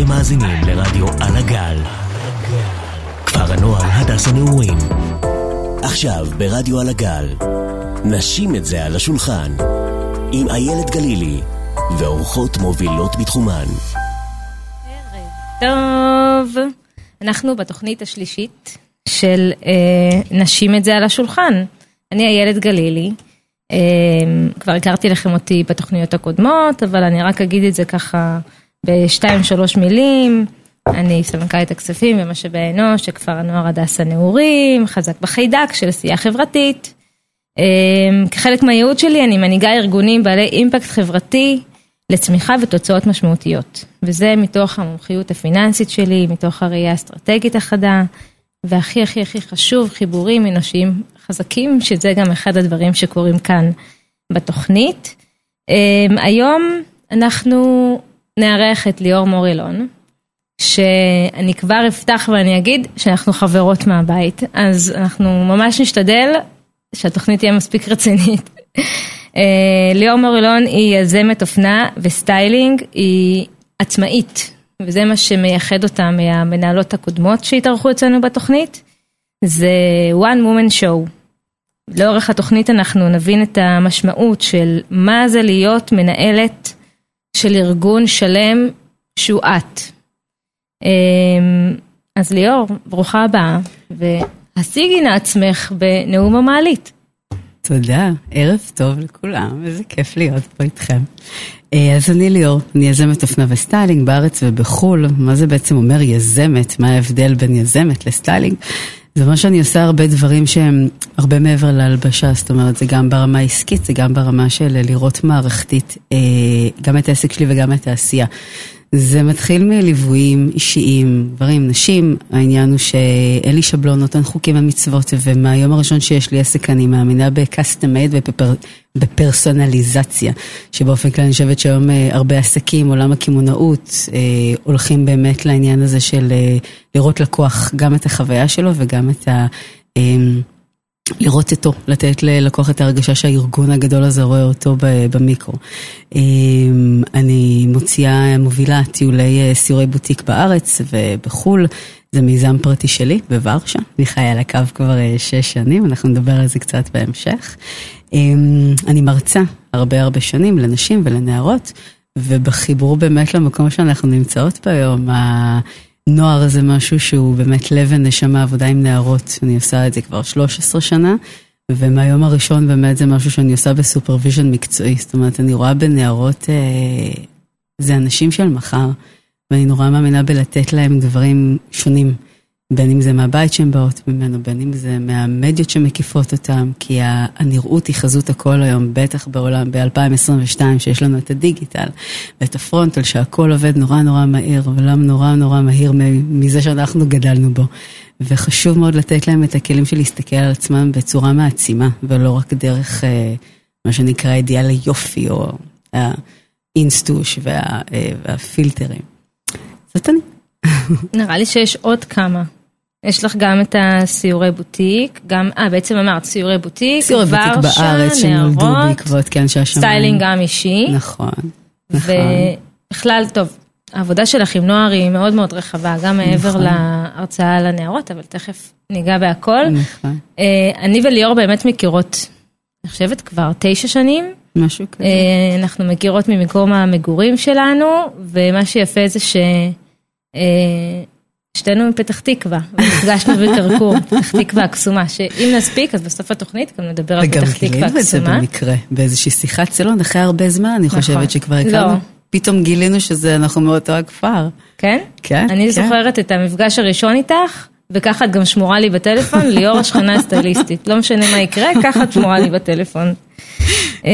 אתם מאזינים לרדיו על הגל. כפר הנוער הדס הנעורים. עכשיו ברדיו על הגל. נשים את זה על השולחן. עם איילת גלילי ואורחות מובילות בתחומן. טוב, אנחנו בתוכנית השלישית של אה, נשים את זה על השולחן. אני איילת גלילי, אה, כבר הכרתי לכם אותי בתוכניות הקודמות, אבל אני רק אגיד את זה ככה בשתיים שלוש מילים. אני סמנכ"לית הכספים ומשאבי אנוש של כפר הנוער הדס הנעורים, חזק בחיידק של עשייה חברתית. אה, כחלק מהייעוד שלי אני מנהיגה ארגונים בעלי אימפקט חברתי לצמיחה ותוצאות משמעותיות. וזה מתוך המומחיות הפיננסית שלי, מתוך הראייה האסטרטגית החדה, והכי הכי הכי חשוב, חיבורים אנושיים חזקים, שזה גם אחד הדברים שקורים כאן בתוכנית. אמ, היום אנחנו נארח את ליאור מורילון, שאני כבר אפתח ואני אגיד שאנחנו חברות מהבית, אז אנחנו ממש נשתדל שהתוכנית תהיה מספיק רצינית. אה, ליאור מורילון היא יזמת אופנה וסטיילינג, היא עצמאית, וזה מה שמייחד אותה מהמנהלות הקודמות שהתארחו אצלנו בתוכנית, זה one woman show. לאורך התוכנית אנחנו נבין את המשמעות של מה זה להיות מנהלת של ארגון שלם שהוא את. אמ, אז ליאור, ברוכה הבאה, והשיגי נא עצמך בנאום המעלית. תודה, ערב טוב לכולם, איזה כיף להיות פה איתכם. אה, אז אני ליאור, אני יזמת אופנה וסטיילינג בארץ ובחו"ל. מה זה בעצם אומר יזמת? מה ההבדל בין יזמת לסטיילינג? זה אומר שאני עושה הרבה דברים שהם הרבה מעבר להלבשה, זאת אומרת, זה גם ברמה העסקית, זה גם ברמה של לראות מערכתית, אה, גם את העסק שלי וגם את העשייה. זה מתחיל מליוויים אישיים, דברים, נשים, העניין הוא שאין לי שבלונות, אין חוקים ומצוות, ומהיום הראשון שיש לי עסק אני מאמינה ב-custom made ובפרסונליזציה, שבאופן כלל אני חושבת שהיום אה, הרבה עסקים, עולם הקמעונאות, אה, הולכים באמת לעניין הזה של אה, לראות לקוח גם את החוויה שלו וגם את ה... לראות אותו, לתת ללקוח את ההרגשה שהארגון הגדול הזה רואה אותו במיקרו. אמ, אני מוציאה, מובילה טיולי אה, סיורי בוטיק בארץ ובחו"ל. זה מיזם פרטי שלי בוורשה, אני חיה על הקו כבר אה, שש שנים, אנחנו נדבר על זה קצת בהמשך. אמ, אני מרצה הרבה הרבה שנים לנשים ולנערות, ובחיבור באמת למקום שאנחנו נמצאות בו היום, נוער זה משהו שהוא באמת לב ונשמה, עבודה עם נערות, אני עושה את זה כבר 13 שנה, ומהיום הראשון באמת זה משהו שאני עושה ב supervision מקצועי, זאת אומרת, אני רואה בנערות, אה, זה אנשים של מחר, ואני נורא מאמינה בלתת להם דברים שונים. בין אם זה מהבית שהן באות ממנו, בין אם זה מהמדיות שמקיפות אותם, כי הנראות היא חזות הכל היום, בטח בעולם ב-2022, שיש לנו את הדיגיטל ואת הפרונטל, שהכל עובד נורא נורא מהיר, עולם נורא נורא מהיר מזה שאנחנו גדלנו בו. וחשוב מאוד לתת להם את הכלים של להסתכל על עצמם בצורה מעצימה, ולא רק דרך אה, מה שנקרא אידיאל היופי, או האינסטוש וה, אה, והפילטרים. זאת אני. נראה לי שיש עוד כמה יש לך גם את הסיורי בוטיק, גם, אה, בעצם אמרת סיורי בוטיק, סיורי בוטיק בארץ שנולדו בעקבות, כן, שהשמיים. סטיילינג גם אישי. נכון, נכון. ובכלל, טוב, העבודה שלך עם נוער היא מאוד מאוד רחבה, גם מעבר נכון. להרצאה לנערות, אבל תכף ניגע בהכל. נכון. אה, אני וליאור באמת מכירות, אני חושבת כבר תשע שנים. משהו כזה. אה, אנחנו מכירות ממקום המגורים שלנו, ומה שיפה זה ש... שתינו מפתח תקווה, ונפגשנו בכרכור, פתח תקווה הקסומה, שאם נספיק, אז בסוף התוכנית גם נדבר על פתח תקווה הקסומה. וגם גילינו את זה במקרה, באיזושהי שיחת סלון, אחרי הרבה זמן, אני נכון. חושבת שכבר הכרנו. לא. פתאום גילינו שזה, אנחנו מאותו הכפר. כן? כן. אני כן. זוכרת את המפגש הראשון איתך, וככה את גם שמורה לי בטלפון, ליאור השכנה הסטייליסטית. לא משנה מה יקרה, ככה את שמורה לי בטלפון. אמ,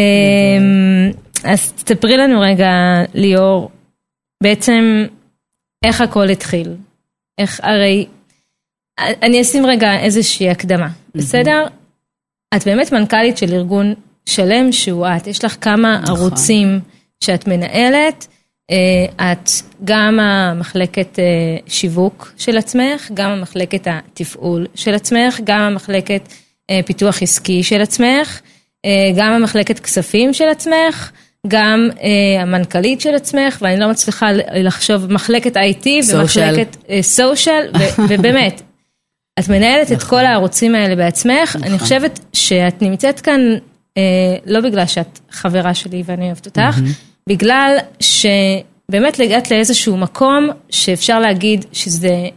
אז תספרי לנו רגע, ליאור, בעצם איך הכל התחיל. איך, הרי, אני אשים רגע איזושהי הקדמה, בסדר? את באמת מנכ"לית של ארגון שלם שהוא את, יש לך כמה נכון. ערוצים שאת מנהלת, אה, את גם המחלקת אה, שיווק של עצמך, גם המחלקת התפעול של עצמך, גם המחלקת אה, פיתוח עסקי של עצמך, גם המחלקת כספים של עצמך, גם אה, המנכ"לית של עצמך, ואני לא מצליחה לחשוב, מחלקת IT ומחלקת סושיאל, אה, ובאמת, את מנהלת את כל הערוצים האלה בעצמך, אני נכון. חושבת שאת נמצאת כאן אה, לא בגלל שאת חברה שלי ואני אוהבת אותך, בגלל שבאמת הגעת לאיזשהו מקום שאפשר להגיד שזה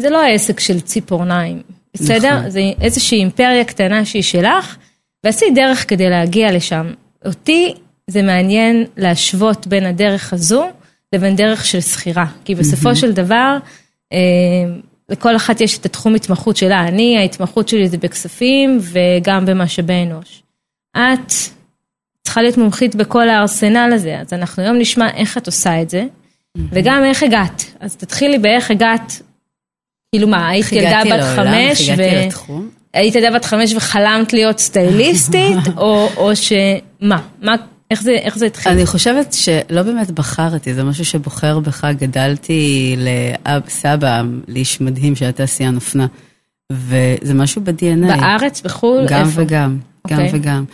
זה לא העסק של ציפורניים, בסדר? נכון. זה איזושהי אימפריה קטנה שהיא שלך, ועשית דרך כדי להגיע לשם. אותי זה מעניין להשוות בין הדרך הזו לבין דרך של שכירה, כי בסופו של דבר, אה, לכל אחת יש את התחום התמחות שלה. אני, ההתמחות שלי זה בכספים וגם במשאבי אנוש. את צריכה להיות מומחית בכל הארסנל הזה, אז אנחנו היום נשמע איך את עושה את זה, וגם איך הגעת. אז תתחילי באיך הגעת, כאילו מה, היית ילדה בת חמש, ו... היית ילדה בת חמש וחלמת להיות סטייליסטית, או, או שמה, מה, איך זה, איך זה התחיל? אני חושבת שלא באמת בחרתי, זה משהו שבוחר בך. גדלתי לאב, סבא, לאיש מדהים שהיה תעשיין אופנה, וזה משהו ב-DNA. בארץ, בחו"ל? גם איפה? וגם, okay. גם אוקיי. וגם.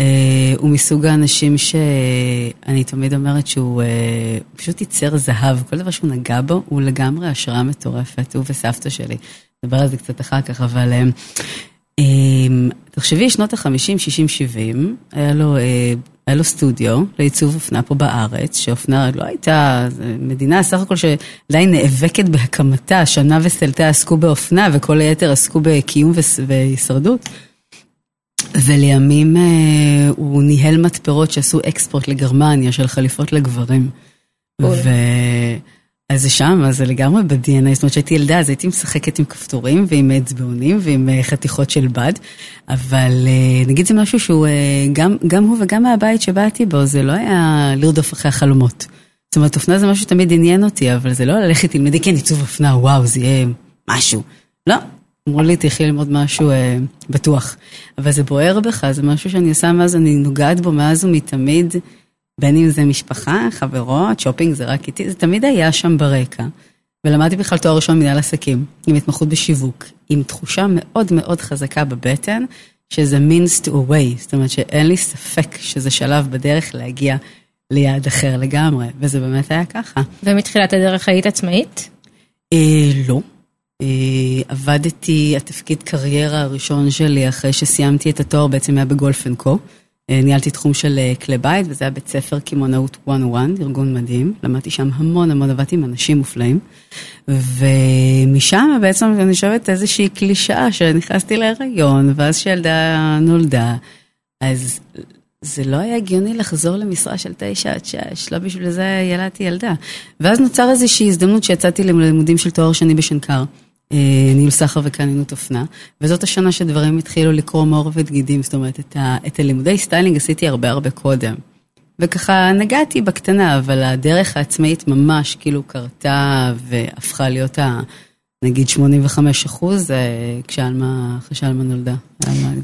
Uh, הוא מסוג האנשים שאני תמיד אומרת שהוא uh, פשוט ייצר זהב, כל דבר שהוא נגע בו הוא לגמרי השראה מטורפת, הוא וסבתא שלי. נדבר על זה קצת אחר כך, אבל uh, uh, תחשבי, שנות ה-50, 60, 70, היה לו uh, היה לו סטודיו לעיצוב אופנה פה בארץ, שאופנה לא הייתה, מדינה סך הכל שעדיין נאבקת בהקמתה, שנה וסלטה עסקו באופנה וכל היתר עסקו בקיום והישרדות. ולימים אה, הוא ניהל מתפרות שעשו אקספורט לגרמניה של חליפות לגברים. ו... אז זה שם, אז זה לגמרי ב-DNA, זאת אומרת שהייתי ילדה, אז הייתי משחקת עם כפתורים ועם אצבעונים ועם אה, חתיכות של בד, אבל אה, נגיד זה משהו שהוא, אה, גם, גם הוא וגם מהבית שבאתי בו, זה לא היה לרדוף אחרי החלומות. זאת אומרת, אופנה זה משהו שתמיד עניין אותי, אבל זה לא ללכת תלמדי, כן, עיצוב אופנה, וואו, זה יהיה משהו. לא, אמרו לי, תלכי ללמוד משהו אה, בטוח. אבל זה בוער בך, זה משהו שאני עושה מאז, אני נוגעת בו מאז ומתמיד. בין אם זה משפחה, חברות, שופינג זה רק איתי, זה תמיד היה שם ברקע. ולמדתי בכלל תואר ראשון מנהל עסקים, עם התמחות בשיווק, עם תחושה מאוד מאוד חזקה בבטן, שזה means to a way, זאת אומרת שאין לי ספק שזה שלב בדרך להגיע ליעד אחר לגמרי, וזה באמת היה ככה. ומתחילת הדרך היית עצמאית? אה, לא. אה, עבדתי, התפקיד קריירה הראשון שלי אחרי שסיימתי את התואר בעצם היה בגולף אנד קו. אה, ניהלתי תחום של אה, כלי בית, וזה היה בית ספר קמעונאות 101, ארגון מדהים. למדתי שם המון המון, עבדתי עם אנשים מופלאים. ומשם בעצם אני חושבת איזושהי קלישאה שנכנסתי להיריון, ואז שילדה נולדה, אז זה לא היה הגיוני לחזור למשרה של תשע עד שש, לא בשביל זה ילדתי ילדה. ואז נוצר איזושהי הזדמנות שיצאתי ללימודים של תואר שני בשנקר. אה, ניהול סחר וקניינות אופנה, וזאת השנה שדברים התחילו לקרום עור וגידים, זאת אומרת, את, הלימודי סטיילינג עשיתי הרבה הרבה קודם. וככה נגעתי בקטנה, אבל הדרך העצמאית ממש כאילו קרתה והפכה להיות ה... נגיד 85 אחוז, אה, כשעלמה, אחרי שעלמה נולדה.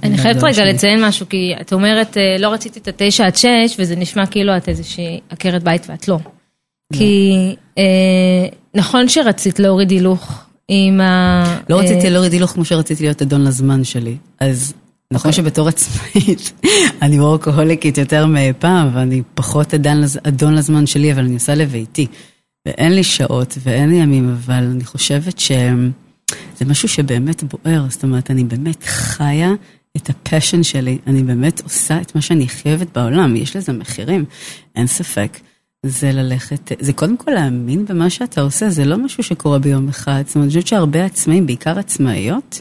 אני חייבת רגע לציין משהו, כי את אומרת, אה, לא רציתי את התשע עד שש, וזה נשמע כאילו את איזושהי עקרת בית ואת. לא. כי נכון שרצית להוריד הילוך עם ה... לא רציתי להוריד הילוך כמו שרציתי להיות אדון לזמן שלי. אז נכון אוקיי. שבתור עצמאית, אני וורקוהוליקית יותר מפעם, ואני פחות אדון לזמן שלי, אבל אני עושה לביתי. ואין לי שעות ואין לי ימים, אבל אני חושבת שזה משהו שבאמת בוער. זאת אומרת, אני באמת חיה את הפשן שלי, אני באמת עושה את מה שאני חייבת בעולם, יש לזה מחירים, אין ספק. זה ללכת, זה קודם כל להאמין במה שאתה עושה, זה לא משהו שקורה ביום אחד. זאת אומרת, אני חושבת שהרבה עצמאים, בעיקר עצמאיות,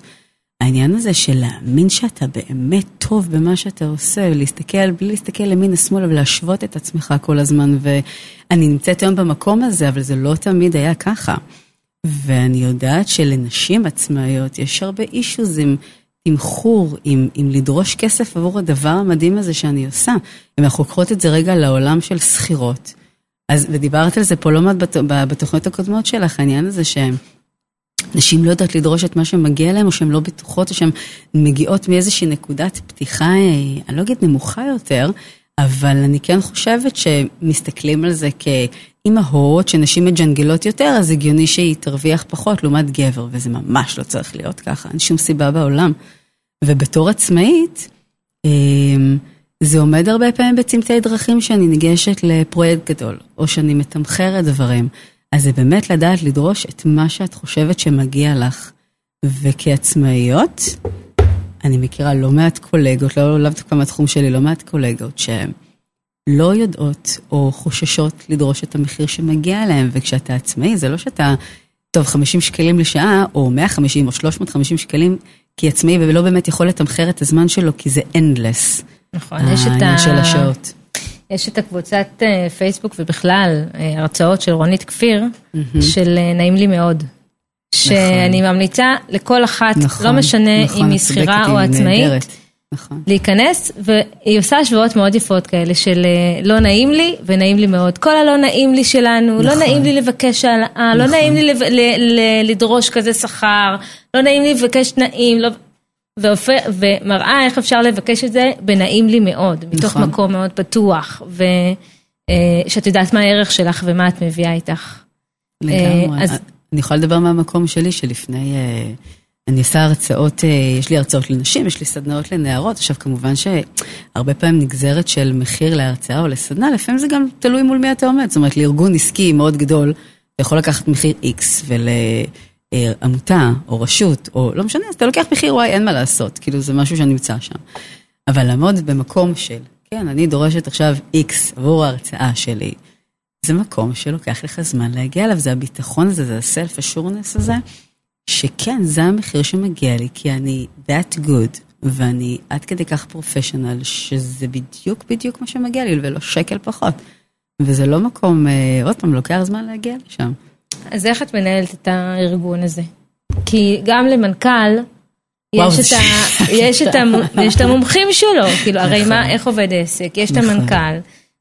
העניין הזה של להאמין שאתה באמת טוב במה שאתה עושה, להסתכל, בלי להסתכל למין השמאל, ולהשוות את עצמך כל הזמן, ואני נמצאת היום במקום הזה, אבל זה לא תמיד היה ככה. ואני יודעת שלנשים עצמאיות יש הרבה אישוז עם תמחור, עם, עם לדרוש כסף עבור הדבר המדהים הזה שאני עושה. אם אנחנו לוקחות את זה רגע לעולם של שכירות, אז, ודיברת על זה פה לא מעט בתוכניות הקודמות שלך, העניין הזה שהם... נשים לא יודעות לדרוש את מה שמגיע להם, או שהן לא בטוחות, או שהן מגיעות מאיזושהי נקודת פתיחה, אה, אני לא אגיד נמוכה יותר, אבל אני כן חושבת שמסתכלים על זה כאימהות, שנשים מג'נגלות יותר, אז הגיוני שהיא תרוויח פחות לעומת גבר, וזה ממש לא צריך להיות ככה, אין שום סיבה בעולם. ובתור עצמאית, אה, זה עומד הרבה פעמים בצמתי דרכים שאני ניגשת לפרויקט גדול, או שאני מתמחרת דברים. אז זה באמת לדעת לדרוש את מה שאת חושבת שמגיע לך. וכעצמאיות, אני מכירה לא מעט קולגות, לא לאו דווקא מהתחום שלי, לא מעט קולגות שהן לא יודעות או חוששות לדרוש את המחיר שמגיע להם, וכשאתה עצמאי זה לא שאתה, טוב, 50 שקלים לשעה, או 150 או 350 שקלים כעצמאי, ולא באמת יכול לתמחר את הזמן שלו, כי זה endless. נכון, יש את ה... העניין של השעות. יש את הקבוצת אה, פייסבוק ובכלל אה, הרצאות של רונית כפיר, של אה, נעים לי מאוד. שאני ממליצה לכל אחת, נכון, לא משנה נכון, אם היא את צודקת, שכירה או היא עצמאית, נהדרת. נכון. להיכנס, והיא עושה השוואות מאוד יפות כאלה של אה, לא נעים לי ונעים לי מאוד. כל הלא נעים לי שלנו, לא נכון. נעים לי לבקש העלאה, לא נכון. נעים לי לדרוש כזה שכר, לא נעים לי לבקש תנאים, לא... והופ- ומראה איך אפשר לבקש את זה בנעים לי מאוד, מתוך נכון. מקום מאוד פתוח, ושאת יודעת מה הערך שלך ומה את מביאה איתך. לגמרי. אה, אז- אני יכולה לדבר מהמקום שלי, שלפני... אה, אני עושה הרצאות, אה, יש לי הרצאות לנשים, יש לי סדנאות לנערות. עכשיו, כמובן שהרבה פעמים נגזרת של מחיר להרצאה או לסדנה, לפעמים זה גם תלוי מול מי אתה עומד. זאת אומרת, לארגון עסקי מאוד גדול, אתה יכול לקחת מחיר X, ולעמותה או רשות, או לא משנה, אז אתה לוקח מחיר Y, אין מה לעשות. כאילו, זה משהו שנמצא שם. אבל לעמוד במקום של, כן, אני דורשת עכשיו X עבור ההרצאה שלי. זה מקום שלוקח לך זמן להגיע אליו, זה הביטחון הזה, זה הסלף אשורנס הזה, שכן, זה המחיר שמגיע לי, כי אני that good, ואני עד כדי כך פרופשיונל, שזה בדיוק בדיוק מה שמגיע לי, ולא שקל פחות. וזה לא מקום, אה, עוד פעם, לוקח זמן להגיע לשם. אז איך את מנהלת את הארגון הזה? כי גם למנכ"ל, יש, את ה, יש, את ה, יש את המומחים שלו, כאילו, הרי מה, איך עובד עסק? יש את נכון. המנכ"ל,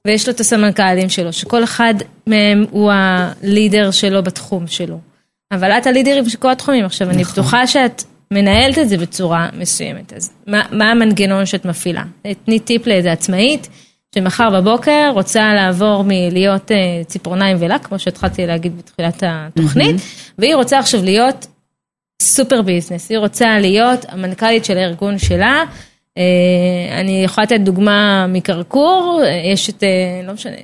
ויש לו את הסמנכ"לים שלו, שכל אחד מהם הוא הלידר שלו בתחום שלו. אבל את הלידרים של כל התחומים. עכשיו, אני נכון. בטוחה שאת מנהלת את זה בצורה מסוימת. אז מה, מה המנגנון שאת מפעילה? תני טיפ לאיזה עצמאית, שמחר בבוקר רוצה לעבור מלהיות אה, ציפורניים ולק, כמו שהתחלתי להגיד בתחילת התוכנית, והיא רוצה עכשיו להיות סופר ביזנס, היא רוצה להיות המנכ"לית של הארגון שלה. אה, אני יכולה לתת דוגמה מקרקור, אה, יש את, לא משנה,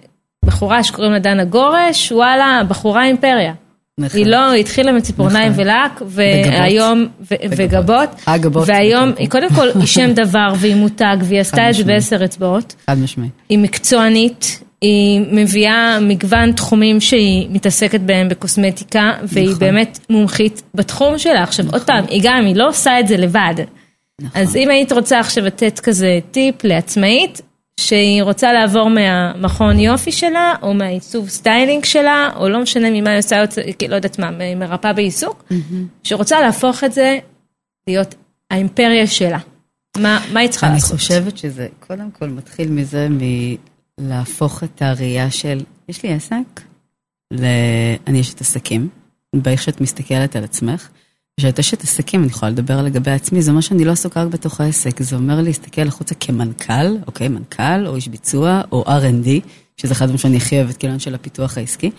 בחורה שקוראים לה דנה גורש, וואלה, בחורה אימפריה. נכון. היא לא, היא התחילה מציפורניים נכון. ולק, והיום, ו- וגבות, הגבות. והיום, היא קודם כל, היא שם דבר והיא מותג, והיא עשתה את זה. בעשר אצבעות. חד משמעית. היא מקצוענית, היא מביאה מגוון תחומים שהיא מתעסקת בהם בקוסמטיקה, והיא נכון. באמת מומחית בתחום שלה. עכשיו, עוד פעם, היא גם, היא לא עושה את זה לבד. נכון. אז אם היית רוצה עכשיו לתת כזה טיפ לעצמאית, שהיא רוצה לעבור מהמכון יופי שלה, או מהעיצוב סטיילינג שלה, או לא משנה ממה היא עושה, לא יודעת מה, מרפאה בעיסוק, שרוצה להפוך את זה להיות האימפריה שלה. מה, מה היא צריכה אני לעשות? חושבת שזה קודם כל מתחיל מזה מלהפוך את הראייה של, יש לי עסק, ל... אני אשת עסקים, באיך שאת מסתכלת על עצמך. כשאת אשת עסקים, אני יכולה לדבר לגבי עצמי, זה אומר שאני לא עסוקה רק בתוך העסק, זה אומר להסתכל החוצה כמנכ"ל, אוקיי, מנכ"ל, או איש ביצוע, או R&D, שזה אחד הדברים שאני הכי אוהבת, כאילו של הפיתוח העסקי.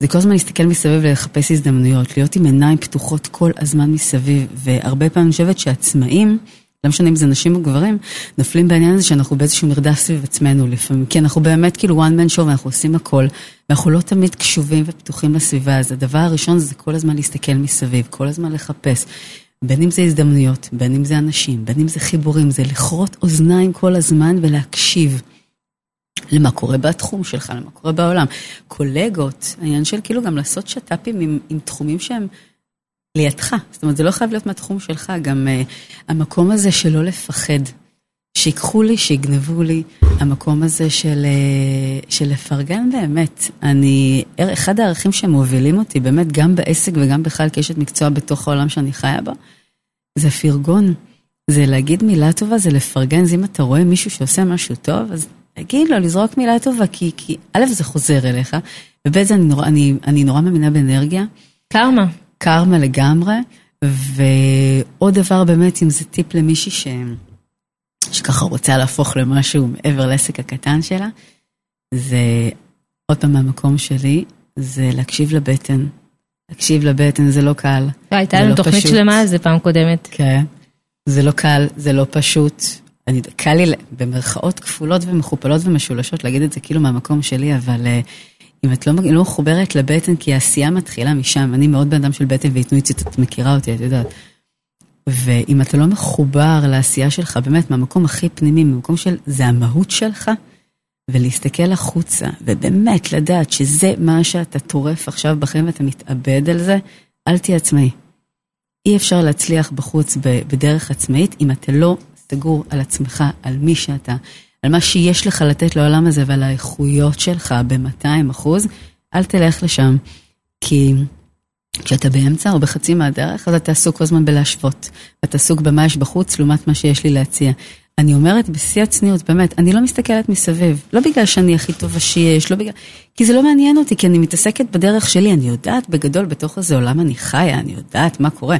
זה כל הזמן להסתכל מסביב ולחפש הזדמנויות, להיות עם עיניים פתוחות כל הזמן מסביב, והרבה פעמים אני חושבת שעצמאים, לא משנה אם זה נשים או גברים, נופלים בעניין הזה שאנחנו באיזשהו מרדף סביב עצמנו לפעמים, כי אנחנו באמת כאילו one man show ואנחנו עושים הכל, ואנחנו לא תמיד קשובים ופתוחים לסביבה, אז הדבר הראשון זה כל הזמן להסתכל מסביב, כל הזמן לחפש. בין אם זה הזדמנויות, בין אם זה אנשים, בין אם זה חיבורים, זה לכרות אוזניים כל הזמן ולהקשיב. למה קורה בתחום שלך, למה קורה בעולם. קולגות, העניין של כאילו גם לעשות שת"פים עם, עם תחומים שהם לידך. זאת אומרת, זה לא חייב להיות מהתחום שלך, גם uh, המקום הזה שלא לפחד. שיקחו לי, שיגנבו לי, המקום הזה של, uh, של לפרגן באמת. אני, אחד הערכים שמובילים אותי, באמת, גם בעסק וגם בכלל כאשת מקצוע בתוך העולם שאני חיה בו, זה פרגון. זה להגיד מילה טובה, זה לפרגן. אז אם אתה רואה מישהו שעושה משהו טוב, אז להגיד לו, לזרוק מילה טובה, כי, כי א', זה חוזר אליך, וב', אני אני, אני נורא מאמינה באנרגיה. קרמה. קרמה לגמרי, ועוד דבר באמת, אם זה טיפ למישהי ש... שככה רוצה להפוך למשהו מעבר לעסק הקטן שלה, זה עוד פעם מהמקום שלי, זה להקשיב לבטן. להקשיב לבטן זה לא קל. הייתה זה לנו לא תוכנית פשוט. שלמה על זה פעם קודמת. כן. זה לא קל, זה לא פשוט. אני, קל לי במרכאות כפולות ומכופלות ומשולשות להגיד את זה כאילו מהמקום שלי, אבל אה, אם את לא, לא מחוברת לבטן, כי העשייה מתחילה משם, אני מאוד בן אדם של בטן ואינטואיציות, את מכירה אותי, את יודעת. ואם אתה לא מחובר לעשייה שלך, באמת, מהמקום הכי פנימי, ממקום של, זה המהות שלך, ולהסתכל החוצה, ובאמת לדעת שזה מה שאתה טורף עכשיו בחיים ואתה מתאבד על זה, אל תהיה עצמאי. אי אפשר להצליח בחוץ בדרך עצמאית אם אתה לא סגור על עצמך, על מי שאתה, על מה שיש לך לתת לעולם הזה ועל האיכויות שלך ב-200 אחוז, אל תלך לשם. כי כשאתה באמצע או בחצי מהדרך, אז אתה עסוק כל הזמן בלהשוות. אתה עסוק במה יש בחוץ לעומת מה שיש לי להציע. אני אומרת בשיא הצניעות, באמת, אני לא מסתכלת מסביב. לא בגלל שאני הכי טובה שיש, לא בגלל... כי זה לא מעניין אותי, כי אני מתעסקת בדרך שלי, אני יודעת בגדול בתוך איזה עולם אני חיה, אני יודעת מה קורה.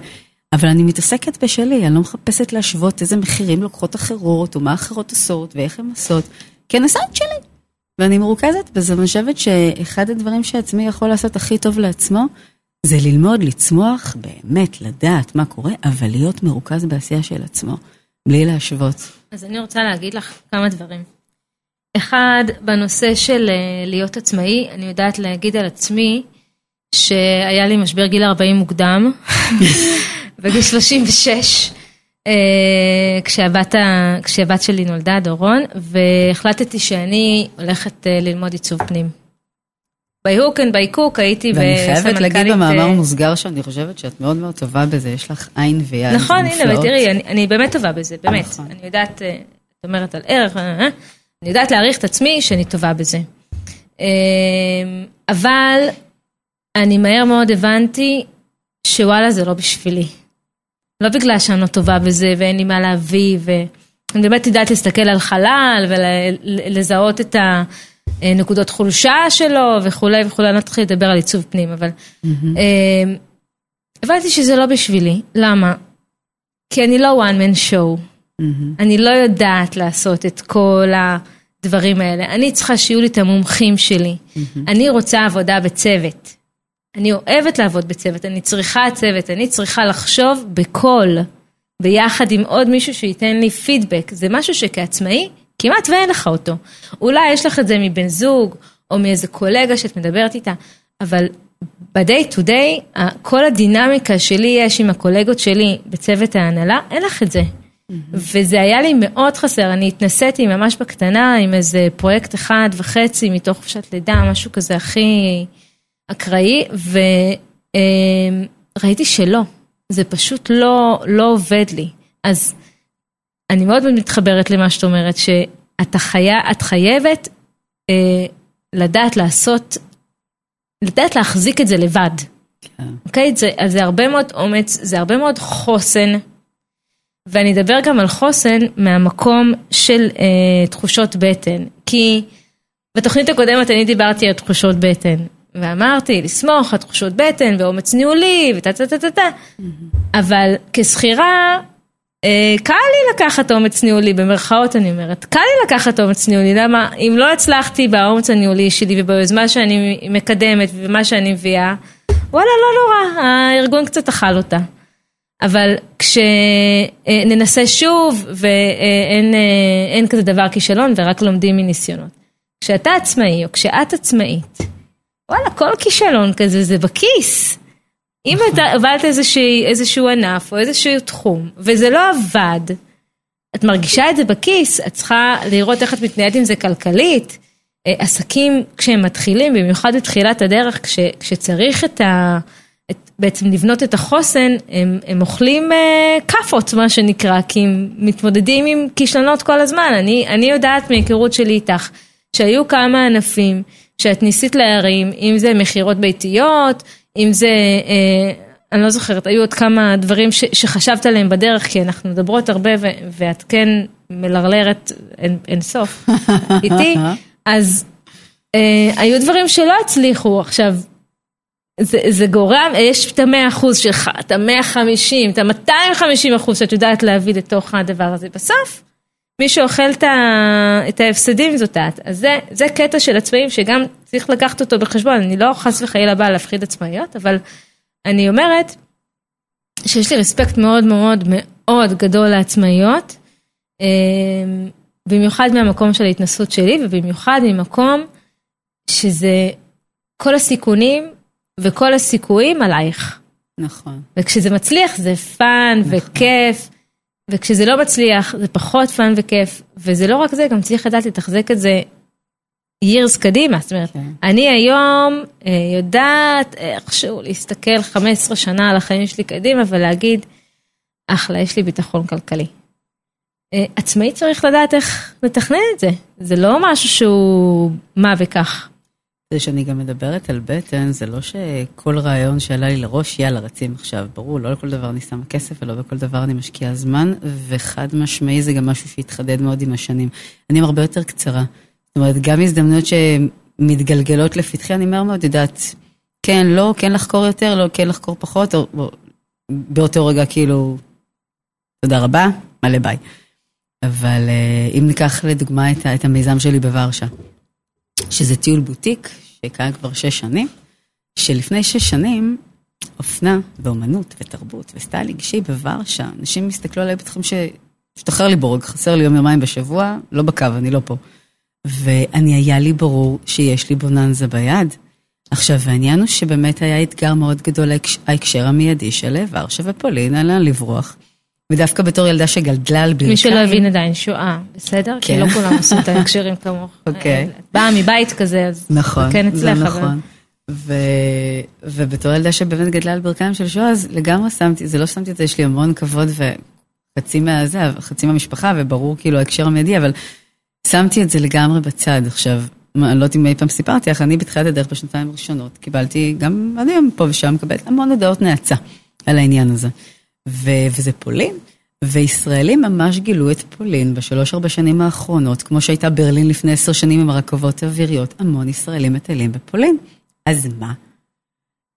אבל אני מתעסקת בשלי, אני לא מחפשת להשוות איזה מחירים לוקחות אחרות, או מה אחרות עושות, ואיך הן עושות, כי אני עושה את שלי. ואני מרוכזת בזה, ואני חושבת שאחד הדברים שעצמי יכול לעשות הכי טוב לעצמו, זה ללמוד לצמוח, באמת לדעת מה קורה, אבל להיות מרוכז בעשייה של עצמו, בלי להשוות. אז אני רוצה להגיד לך כמה דברים. אחד, בנושא של אה, להיות עצמאי, אני יודעת להגיד על עצמי שהיה לי משבר גיל 40 מוקדם, בגיל 36, אה, כשהבת, כשהבת שלי נולדה, דורון, והחלטתי שאני הולכת אה, ללמוד עיצוב פנים. by hook and by crook הייתי בסמנכ"לית... ואני חייבת להגיד במאמר מוסגר שאני חושבת שאת מאוד מאוד טובה בזה, יש לך עין ויד נכון, הנה, ותראי, אני, אני באמת טובה בזה, באמת. נכון. אני יודעת, את אומרת על ערך, אני יודעת להעריך את עצמי שאני טובה בזה. אבל אני מהר מאוד הבנתי שוואלה זה לא בשבילי. לא בגלל שאני לא טובה בזה ואין לי מה להביא, ואני באמת יודעת להסתכל על חלל ולזהות את הנקודות חולשה שלו וכולי וכולי, אני לא צריכה לדבר על עיצוב פנים, אבל mm-hmm. הבנתי שזה לא בשבילי. למה? כי אני לא one man show. Mm-hmm. אני לא יודעת לעשות את כל הדברים האלה. אני צריכה שיהיו לי את המומחים שלי. Mm-hmm. אני רוצה עבודה בצוות. אני אוהבת לעבוד בצוות, אני צריכה צוות, אני צריכה לחשוב בקול, ביחד עם עוד מישהו שייתן לי פידבק. זה משהו שכעצמאי, כמעט ואין לך אותו. אולי יש לך את זה מבן זוג, או מאיזה קולגה שאת מדברת איתה, אבל ב-day to day, כל הדינמיקה שלי יש עם הקולגות שלי בצוות ההנהלה, אין לך את זה. Mm-hmm. וזה היה לי מאוד חסר, אני התנסיתי ממש בקטנה עם איזה פרויקט אחד וחצי מתוך חופשת לידה, משהו כזה הכי... אקראי, וראיתי שלא, זה פשוט לא, לא עובד לי. אז אני מאוד מתחברת למה שאת אומרת, שאת חיה, חייבת אה, לדעת לעשות, לדעת להחזיק את זה לבד. כן. אוקיי? זה, זה הרבה מאוד אומץ, זה הרבה מאוד חוסן. ואני אדבר גם על חוסן מהמקום של אה, תחושות בטן. כי בתוכנית הקודמת אני דיברתי על תחושות בטן. ואמרתי, לסמוך על תחושות בטן ואומץ ניהולי וטה טה טה טה טה. אבל כשכירה, אה, קל לי לקחת אומץ ניהולי, במרכאות אני אומרת, קל לי לקחת אומץ ניהולי, למה אם לא הצלחתי באומץ הניהולי שלי וביוזמה שאני מקדמת ומה שאני מביאה, וואלה, לא נורא, הארגון קצת אכל אותה. אבל כשננסה שוב ואין אה, כזה דבר כישלון ורק לומדים מניסיונות. כשאתה עצמאי או כשאת עצמאית, וואלה, כל כישלון כזה זה בכיס. אם אתה עבדת איזשהו ענף או איזשהו תחום, וזה לא עבד, את מרגישה את זה בכיס, את צריכה לראות איך את מתנהלת עם זה כלכלית. אה, עסקים כשהם מתחילים, במיוחד בתחילת הדרך, כש, כשצריך את ה... את, בעצם לבנות את החוסן, הם, הם אוכלים אה, כאפות, מה שנקרא, כי הם מתמודדים עם כישלונות כל הזמן. אני, אני יודעת מהיכרות שלי איתך, שהיו כמה ענפים שאת ניסית להרים, אם זה מכירות ביתיות, אם זה, אה, אני לא זוכרת, היו עוד כמה דברים ש, שחשבת עליהם בדרך, כי אנחנו מדברות הרבה ו, ואת כן מלרלרת אין, אין סוף איתי, אז אה, היו דברים שלא הצליחו. עכשיו, זה, זה גורם, יש את המאה אחוז שלך, את המאה חמישים, את המאתיים חמישים אחוז שאת יודעת להביא לתוך הדבר הזה. בסוף, מי שאוכל את ההפסדים זאת את. אז זה, זה קטע של עצמאים שגם צריך לקחת אותו בחשבון. אני לא חס וחלילה באה להפחיד עצמאיות, אבל אני אומרת שיש לי רספקט מאוד מאוד מאוד גדול לעצמאיות, אמ, במיוחד מהמקום של ההתנסות שלי, ובמיוחד ממקום שזה כל הסיכונים וכל הסיכויים עלייך. נכון. וכשזה מצליח זה fun נכון. וכיף, וכשזה לא מצליח זה פחות fun וכיף, וזה לא רק זה, גם צריך לדעת לתחזק את זה years קדימה, זאת אומרת, כן. אני היום אה, יודעת איכשהו להסתכל 15 שנה על החיים שלי קדימה ולהגיד, אחלה, יש לי ביטחון כלכלי. אה, עצמאי צריך לדעת איך לתכנן את זה, זה לא משהו שהוא מה וכך. זה שאני גם מדברת על בטן, זה לא שכל רעיון שעלה לי לראש, יאללה, רצים עכשיו. ברור, לא לכל דבר אני שמה כסף, ולא בכל דבר אני משקיעה זמן, וחד משמעי זה גם משהו שהתחדד מאוד עם השנים. אני הרבה יותר קצרה. זאת אומרת, גם הזדמנויות שמתגלגלות לפתחי, אני מהר מאוד יודעת, כן, לא, כן לחקור יותר, לא, כן לחקור פחות, או, או באותו רגע כאילו, תודה רבה, מלא ביי. אבל אה, אם ניקח לדוגמה את, את המיזם שלי בוורשה, שזה טיול בוטיק, שקיים כבר שש שנים, שלפני שש שנים, אופנה ואומנות ותרבות וסטייל איגשי בוורשה, אנשים הסתכלו עליי בתחום שהשתחרר לי בורג, חסר לי יום יומיים בשבוע, לא בקו, אני לא פה. ואני, היה לי ברור שיש לי בוננזה ביד. עכשיו, העניין הוא שבאמת היה אתגר מאוד גדול ההקש- ההקשר המיידי של ורשה ופולין, לאן לברוח. ודווקא בתור ילדה שגדלה על ברכיים. מי שלא הבין עדיין שואה, בסדר? כי כן. לא כולם עשו את ההקשרים כמוך. אוקיי. את באה מבית כזה, אז נכון, כן אצלך, אבל... נכון. ו... ובתור ילדה שבאמת גדלה על ברכיים של שואה, אז לגמרי שמתי, זה לא שמתי את זה, יש לי המון כבוד וחצי מהזה, חצי מהמשפחה, וברור כאילו ההקשר המיידי, אבל שמתי את זה לגמרי בצד. עכשיו, אני לא יודעת אם אי פעם סיפרתי לך, אני בתחילת הדרך בשנתיים הראשונות, קיבלתי גם, אני היום פה ושם מקבלת המון הודעות נאצה על העניין הזה. ו... וזה פולין. וישראלים ממש גילו את פולין בשלוש-ארבע שנים האחרונות, כמו שהייתה ברלין לפני עשר שנים עם הרכבות האוויריות, המון ישראלים מטיילים בפולין. אז מה?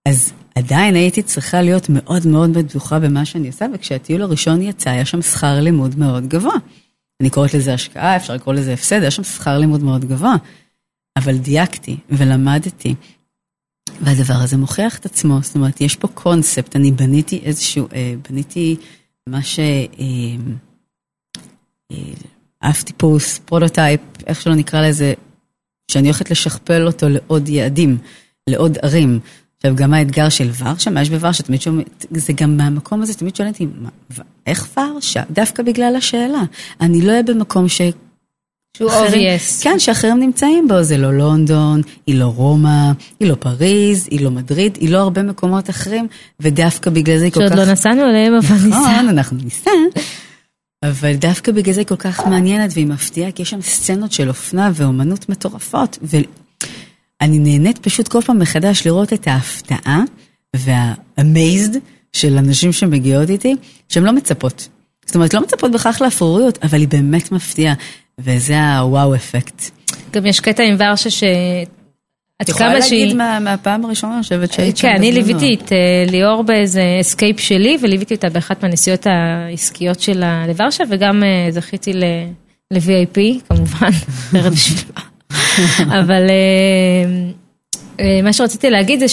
אז עדיין הייתי צריכה להיות מאוד מאוד בטוחה במה שאני עושה, וכשהטיול הראשון יצא, היה שם שכר לימוד מאוד גבוה. אני קוראת לזה השקעה, אפשר לקרוא לזה הפסד, היה שם שכר לימוד מאוד גבוה. אבל דייקתי ולמדתי, והדבר הזה מוכיח את עצמו, זאת אומרת, יש פה קונספט, אני בניתי איזשהו, אה, בניתי מה ש... אב טיפוס, prototype, איך שלא נקרא לזה, שאני הולכת לשכפל אותו לעוד יעדים, לעוד ערים. עכשיו, גם האתגר של ורשה, מה יש בוורשה? תמיד שומעים, זה גם מהמקום הזה, תמיד שואלים אותי, "מה, ו- איך ורשה? דווקא בגלל השאלה. אני לא אהיה במקום ש... שהוא obvious. כן, שאחרים נמצאים בו, זה לא לונדון, היא לא רומא, היא לא פריז, היא לא מדריד, היא לא הרבה מקומות אחרים, ודווקא בגלל זה היא כל כך... שעוד לא נסענו עליהם, אבל ניסע. נכון, אנחנו ניסע. אבל דווקא בגלל זה היא כל כך מעניינת והיא מפתיעה, כי יש שם סצנות של אופנה ואומנות מטורפות. ואני נהנית פשוט כל פעם מחדש לראות את ההפתעה וה-amazed של אנשים שמגיעות איתי, שהן לא מצפות. זאת אומרת, לא מצפות בכך לאפרוריות, אבל היא באמת מפתיעה. וזה הוואו אפקט. גם יש קטע עם ורשה ש... את יכולה להגיד שהיא... מה- מהפעם הראשונה, אני חושבת שהיית שם כן, אני. ליוויתי את אה, ליאור באיזה אסקייפ שלי, וליוויתי אותה באחת מהנסיעות העסקיות שלה לוורשה, וגם אה, זכיתי ל- ל-VIP, כמובן, ערב שבילה. אבל אה, מה שרציתי להגיד זה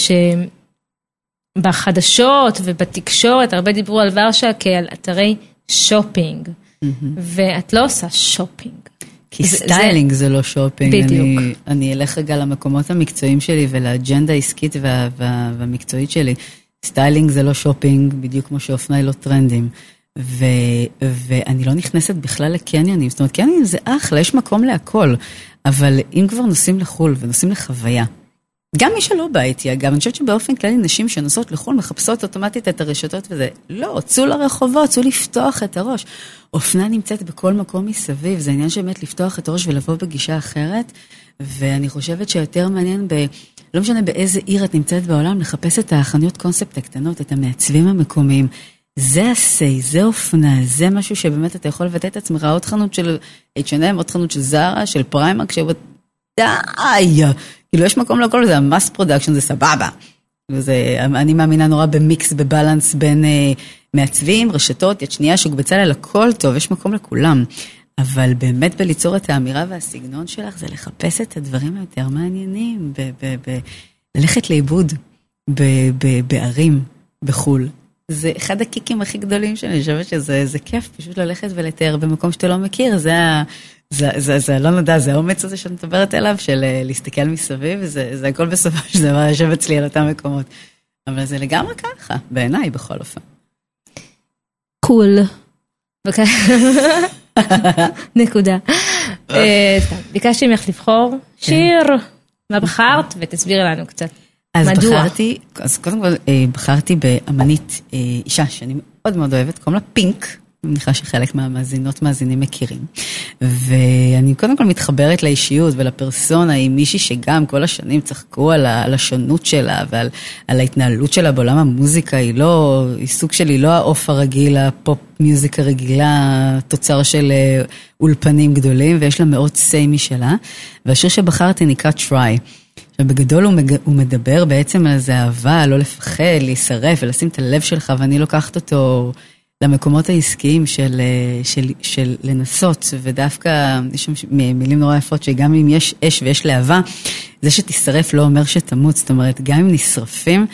שבחדשות ובתקשורת הרבה דיברו על ורשה כעל אתרי שופינג, ואת לא עושה שופינג. כי זה- סטיילינג זה לא שופינג. בדיוק. אני, אני אלך רגע למקומות המקצועיים שלי ולאג'נדה העסקית וה, וה, והמקצועית שלי. סטיילינג זה לא שופינג, בדיוק כמו שאופנה היא לא טרנדים. ו, ואני לא נכנסת בכלל לקניונים, זאת אומרת, קניונים זה אחלה, יש מקום להכל. אבל אם כבר נוסעים לחו"ל ונוסעים לחוויה, גם מי שלא בא איתי, אגב, אני חושבת שבאופן כללי נשים שנוסעות לחו"ל מחפשות אוטומטית את הרשתות וזה. לא, צאו לרחובות, צאו לפתוח את הראש. אופנה נמצאת בכל מקום מסביב, זה עניין שבאמת לפתוח את הראש ולבוא בגישה אחרת. ואני חושבת שיותר מעניין ב... לא משנה באיזה עיר את נמצאת בעולם, לחפש את החנויות קונספט הקטנות, את המעצבים המקומיים. זה ה-say, זה אופנה, זה משהו שבאמת אתה יכול לבטא את עצמך, עוד חנות של H&M, עוד חנות של זרה, של פריימרק, שבו... די! כאילו, יש מקום לכל זה, ה mass production זה סבבה. כאילו, זה, אני מאמינה נורא במיקס, ב balance בין אה, מעצבים, רשתות, יד שנייה, שוק בצלאל, הכל טוב, יש מקום לכולם. אבל באמת בליצור את האמירה והסגנון שלך, זה לחפש את הדברים היותר מעניינים, ב- ב- ב- ללכת לאיבוד בערים, בחו"ל. זה אחד הקיקים הכי גדולים שאני חושבת שזה כיף, פשוט ללכת ולתייר במקום שאתה לא מכיר, זה ה... זה, זה, זה לא נודע, זה האומץ הזה שאת מדברת עליו, של אה, להסתכל מסביב, זה, זה הכל בסופו של דבר יושב אצלי על אותם מקומות. אבל זה לגמרי ככה, בעיניי בכל אופן. קול. נקודה. אה, ביקשתי ממך לבחור כן. שיר, מה בחרת? ותסבירי לנו קצת. אז מדוע? בחרתי, אז קודם כל אה, בחרתי באמנית אישה שאני מאוד מאוד אוהבת, קוראים לה פינק. אני מניחה שחלק מהמאזינות מאזינים מכירים. ואני קודם כל מתחברת לאישיות ולפרסונה עם מישהי שגם כל השנים צחקו על, על השונות שלה ועל על ההתנהלות שלה בעולם המוזיקה, היא לא, היא סוג שלי לא העוף הרגיל, הפופ מיוזיקה רגילה, תוצר של אה, אולפנים גדולים, ויש לה מאוד סיי משלה. והשיר שבחרתי נקרא Try. עכשיו בגדול הוא, מג... הוא מדבר בעצם על איזה אהבה, לא לפחד, להישרף ולשים את הלב שלך, ואני לוקחת אותו למקומות העסקיים של, אה, של, של לנסות, ודווקא יש שם מילים נורא יפות שגם אם יש אש ויש להבה, זה שתשרף לא אומר שתמות, זאת אומרת, גם אם נשרפים,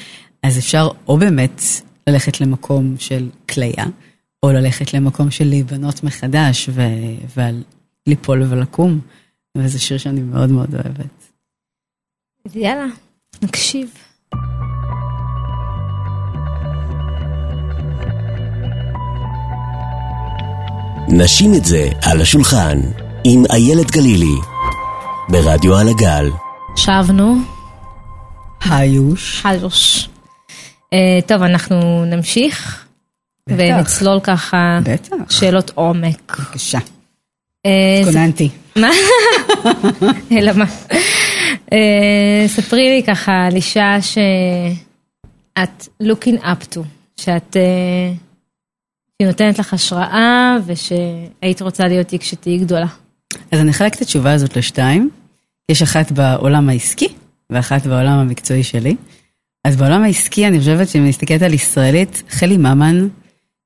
אז אפשר או באמת ללכת למקום של כליה, או ללכת למקום של להיבנות מחדש ו, וליפול ולקום, וזה שיר שאני מאוד מאוד אוהבת. יאללה, נקשיב. נשים את זה על השולחן עם איילת גלילי ברדיו על הגל. שבנו. היוש. היוש. Uh, טוב, אנחנו נמשיך. בטח. ונצלול ככה בטח. שאלות עומק. בבקשה. אה, התכוננתי. מה? אלא מה? אה, ספרי לי ככה על אישה שאת looking up to, שאת... היא נותנת לך השראה ושהיית רוצה להיות היא כשתהיי גדולה. אז אני אחלק את התשובה הזאת לשתיים. יש אחת בעולם העסקי ואחת בעולם המקצועי שלי. אז בעולם העסקי אני חושבת שאם אני מסתכלת על ישראלית, חלי ממן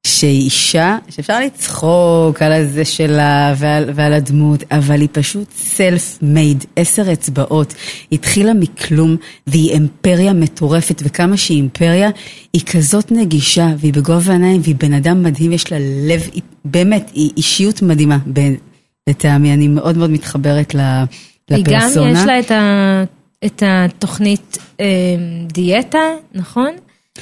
שהיא אישה שאפשר לצחוק על הזה שלה ועל, הדמות, אבל היא פשוט סלף מייד, עשר אצבעות. היא התחילה מכלום והיא אימפריה מטורפת, וכמה שהיא אימפריה, היא כזאת נגישה והיא בגובה העיניים והיא בן אדם מדהים, יש לה לב, באמת, היא אישיות מדהימה, לטעמי, אני מאוד מאוד מתחברת לפרסונה. היא גם יש לה את, התוכנית אה, דיאטה, נכון?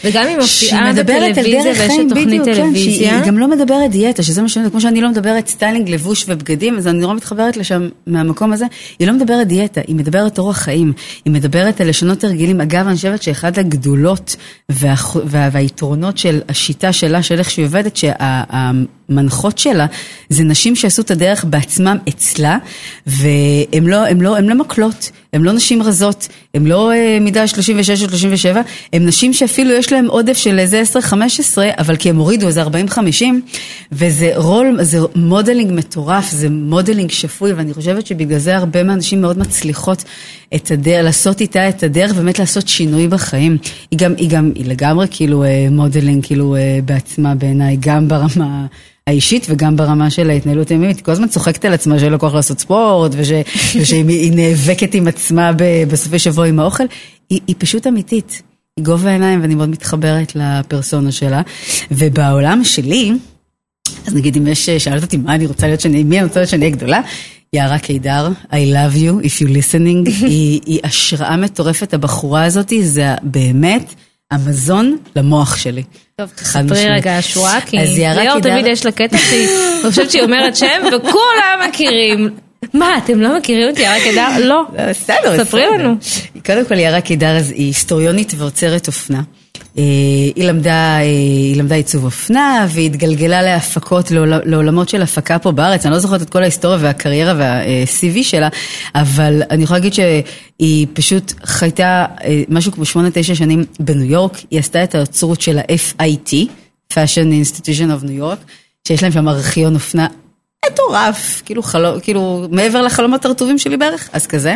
וגם היא מופיעה בטלוויזיה ויש לה תוכנית טלוויזיה. כן, היא גם לא מדברת דיאטה, שזה מה שאני, כמו שאני לא מדברת סטיילינג, לבוש ובגדים, אז אני נורא מתחברת לשם מהמקום הזה. היא לא מדברת דיאטה, היא מדברת אורח חיים, היא מדברת על לשנות הרגלים. אגב, אני חושבת שאחד הגדולות וה, וה, והיתרונות של השיטה שלה, של איך שהיא עובדת, שהמנחות שלה זה נשים שעשו את הדרך בעצמם אצלה, והן לא, לא, לא מקלות, הן לא נשים רזות, הן לא אה, מידה 36 או 37, הן נשים שאפילו יש להם עודף של איזה 10-15, אבל כי הם הורידו איזה 40-50, וזה role, זה modeling מטורף, זה modeling שפוי, ואני חושבת שבגלל זה הרבה מהנשים מאוד מצליחות את הדרך, לעשות איתה את הדרך, באמת לעשות שינוי בחיים. היא גם, היא גם, היא לגמרי כאילו אה, modeling, כאילו אה, בעצמה בעיניי, גם ברמה... האישית וגם ברמה של ההתנהלות היומית, היא כל הזמן צוחקת על עצמה שאין לה כוח לעשות ספורט וש, ושהיא נאבקת עם עצמה בסופי שבוע עם האוכל, היא, היא פשוט אמיתית. גובה העיניים ואני מאוד מתחברת לפרסונה שלה. ובעולם שלי, אז נגיד אם יש, שאלת אותי מה אני רוצה להיות שאני, מי אני רוצה להיות שאני אהיה גדולה, יערה קידר, I love you, if you listening, היא, היא השראה מטורפת, הבחורה הזאת, זה באמת המזון למוח שלי. טוב, תספרי רגע השורה, כי ליאור תמיד יש לה קטע שהיא חושבת שהיא אומרת שם וכולם מכירים. מה, אתם לא מכירים אותי, יערה קידר? לא. לא. בסדר, ספרי לנו. קודם כל, יערה קידר היא היסטוריונית ועוצרת אופנה. אה, היא למדה, אה, היא למדה עיצוב אופנה והיא התגלגלה להפקות, לעולמות של הפקה פה בארץ. אני לא זוכרת את כל ההיסטוריה והקריירה וה-CV שלה, אבל אני יכולה להגיד שהיא פשוט חייתה אה, משהו כמו 8-9 שנים בניו יורק. היא עשתה את האוצרות של ה-FIT, Fashion Institution of New York, שיש להם שם ארכיון אופנה מטורף, כאילו, חלום, כאילו מעבר לחלומות הרטובים שלי בערך, אז כזה.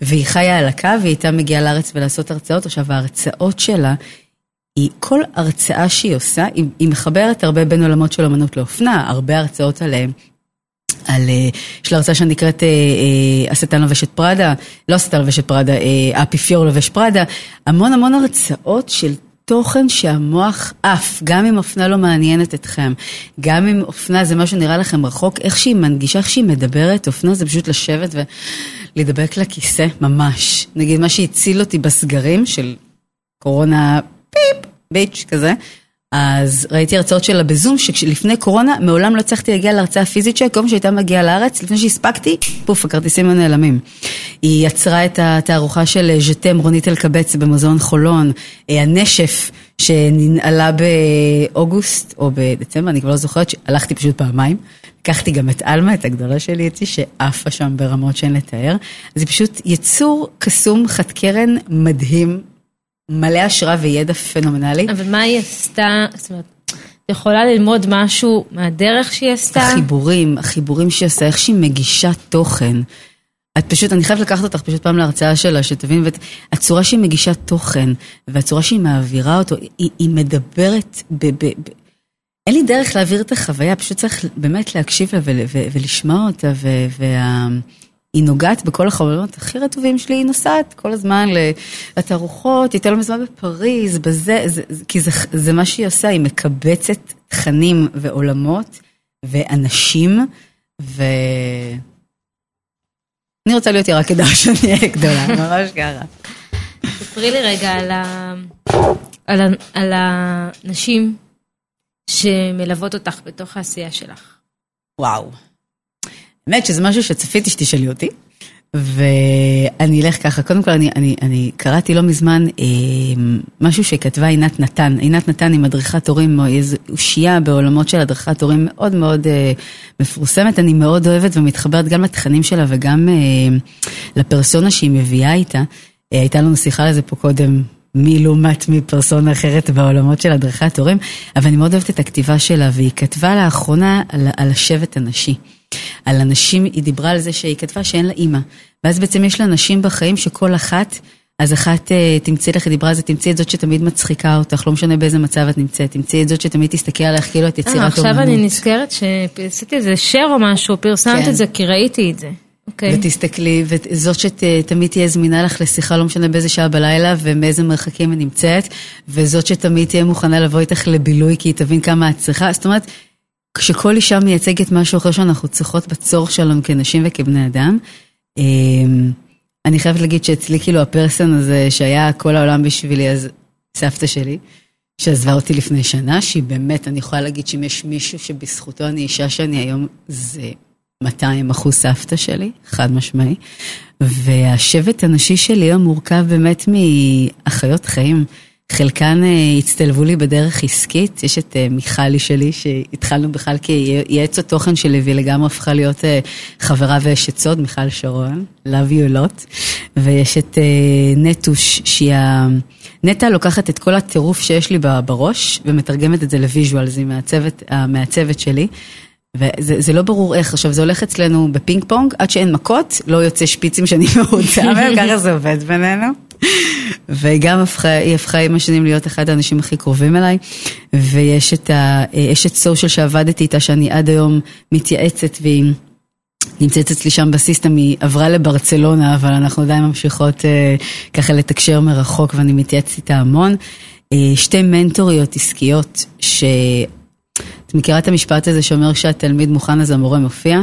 והיא חיה על הקו, והיא הייתה מגיעה לארץ ולעשות הרצאות. עכשיו, ההרצאות שלה, היא, כל הרצאה שהיא עושה, היא, היא מחברת הרבה בין עולמות של אמנות לאופנה, הרבה הרצאות עליהם. על, אה, יש לה הרצאה שנקראת השטן אה, אה, לובשת פראדה, לא השטן לובשת פראדה, האפיפיור לובש פראדה, המון המון הרצאות של תוכן שהמוח עף, גם אם אופנה לא מעניינת אתכם, גם אם אופנה זה משהו שנראה לכם רחוק, איך שהיא מנגישה, איך שהיא מדברת, אופנה זה פשוט לשבת ולהידבק לכיסא, ממש. נגיד מה שהציל אותי בסגרים של קורונה פיפ, ביץ' כזה. אז ראיתי הרצאות שלה בזום, שלפני קורונה מעולם לא הצלחתי להגיע להרצאה פיזית שלה, כל פעם שהייתה מגיעה לארץ, לפני שהספקתי, פוף, הכרטיסים הנעלמים. היא יצרה את התערוכה של ז'תם רונית אלקבץ במוזיאון חולון, אה, הנשף שננעלה באוגוסט או בדצמבר, אני כבר לא זוכרת, הלכתי פשוט פעמיים. לקחתי גם את עלמה, את הגדולה שלי איתי, שעפה שם ברמות שאין לתאר. היא פשוט יצור קסום, חד קרן, מדהים, מלא השראה וידע פנומנלי. אבל מה היא עשתה, זאת אומרת, את יכולה ללמוד משהו מהדרך שהיא עשתה? החיבורים, החיבורים שהיא עושה, איך שהיא מגישה תוכן. את פשוט, אני חייבת לקחת אותך פשוט פעם להרצאה שלה, שתבין, והצורה שהיא מגישה תוכן, והצורה שהיא מעבירה אותו, היא, היא מדברת ב... ב, ב אין לי דרך להעביר את החוויה, פשוט צריך באמת להקשיב לה ולשמוע אותה, וה... היא נוגעת בכל החלומות הכי רטובים שלי, היא נוסעת כל הזמן לתערוכות, היא הייתה לא מזמן בפריז, בזה, זה, כי זה, זה מה שהיא עושה, היא מקבצת תכנים ועולמות ואנשים, ו... אני רוצה להיות ירקדה שאני אהיה גדולה, ממש ככה. ספרי לי רגע על, ה... על, ה... על הנשים שמלוות אותך בתוך העשייה שלך. וואו. האמת שזה משהו שצפיתי שתשאלי אותי, ואני אלך ככה, קודם כל אני, אני, אני קראתי לא מזמן אה, משהו שכתבה עינת נתן, עינת נתן היא מדריכת הורים, אושייה בעולמות של הדרכת הורים מאוד מאוד אה, מפורסמת, אני מאוד אוהבת ומתחברת גם לתכנים שלה וגם אה, לפרסונה שהיא מביאה איתה. אה, הייתה לנו שיחה על זה פה קודם, מי לעומת מי פרסונה אחרת בעולמות של הדרכת הורים, אבל אני מאוד אוהבת את הכתיבה שלה, והיא כתבה לאחרונה על, על השבט הנשי. על אנשים, היא דיברה על זה שהיא כתבה שאין לה אימא. ואז בעצם יש לה נשים בחיים שכל אחת, אז אחת uh, תמצאי לך, היא דיברה על זה, תמצאי את זאת שתמיד מצחיקה אותך, לא משנה באיזה מצב את נמצאת, תמצאי את זאת שתמיד תסתכל עליך כאילו את יצירת אומנות. עכשיו אני נזכרת שעשיתי איזה share או משהו, פרסמת כן. את זה כי ראיתי את זה. Okay. אוקיי. ותסתכלי, וזאת שתמיד תהיה זמינה לך לשיחה, לא משנה באיזה שעה בלילה ומאיזה מרחקים היא נמצאת, וזאת שתמיד תהיה מוכנה לבוא איתך לבילוי כי היא תבין כמה את צריכה, זאת אומרת, כשכל אישה מייצגת משהו אחר שאנחנו צריכות בצורך שלנו כנשים וכבני אדם, אמ, אני חייבת להגיד שאצלי כאילו הפרסון הזה שהיה כל העולם בשבילי, אז סבתא שלי, שעזבה אותי לפני שנה, שהיא באמת, אני יכולה להגיד שאם יש מישהו שבזכותו אני אישה שאני היום, זה 200 אחוז סבתא שלי, חד משמעי. והשבט הנשי שלי היום מורכב באמת מאחיות חיים. חלקן אה, הצטלבו לי בדרך עסקית, יש את אה, מיכלי שלי, שהתחלנו בכלל כיועצת תוכן שלי, והיא לגמרי הפכה להיות אה, חברה ואשת סוד, מיכל שרון, love you a lot, ויש את נטוש, שהיא ה... נטע לוקחת את כל הטירוף שיש לי בראש, ומתרגמת את זה ל visual, זה מהצוות, מהצוות שלי. וזה לא ברור איך, עכשיו זה הולך אצלנו בפינג פונג, עד שאין מכות, לא יוצא שפיצים שאני מרוצה מהם, ככה זה עובד בינינו. וגם הפכה, היא הפכה עם השנים להיות אחד האנשים הכי קרובים אליי. ויש את האשת סושיאל שעבדתי איתה, שאני עד היום מתייעצת והיא... נמצאת אצלי שם בסיסטם, היא עברה לברצלונה, אבל אנחנו עדיין ממשיכות אה, ככה לתקשר מרחוק ואני מתייעצת איתה המון. אה, שתי מנטוריות עסקיות, שאת מכירה את המשפט הזה שאומר שהתלמיד מוכן אז המורה מופיע?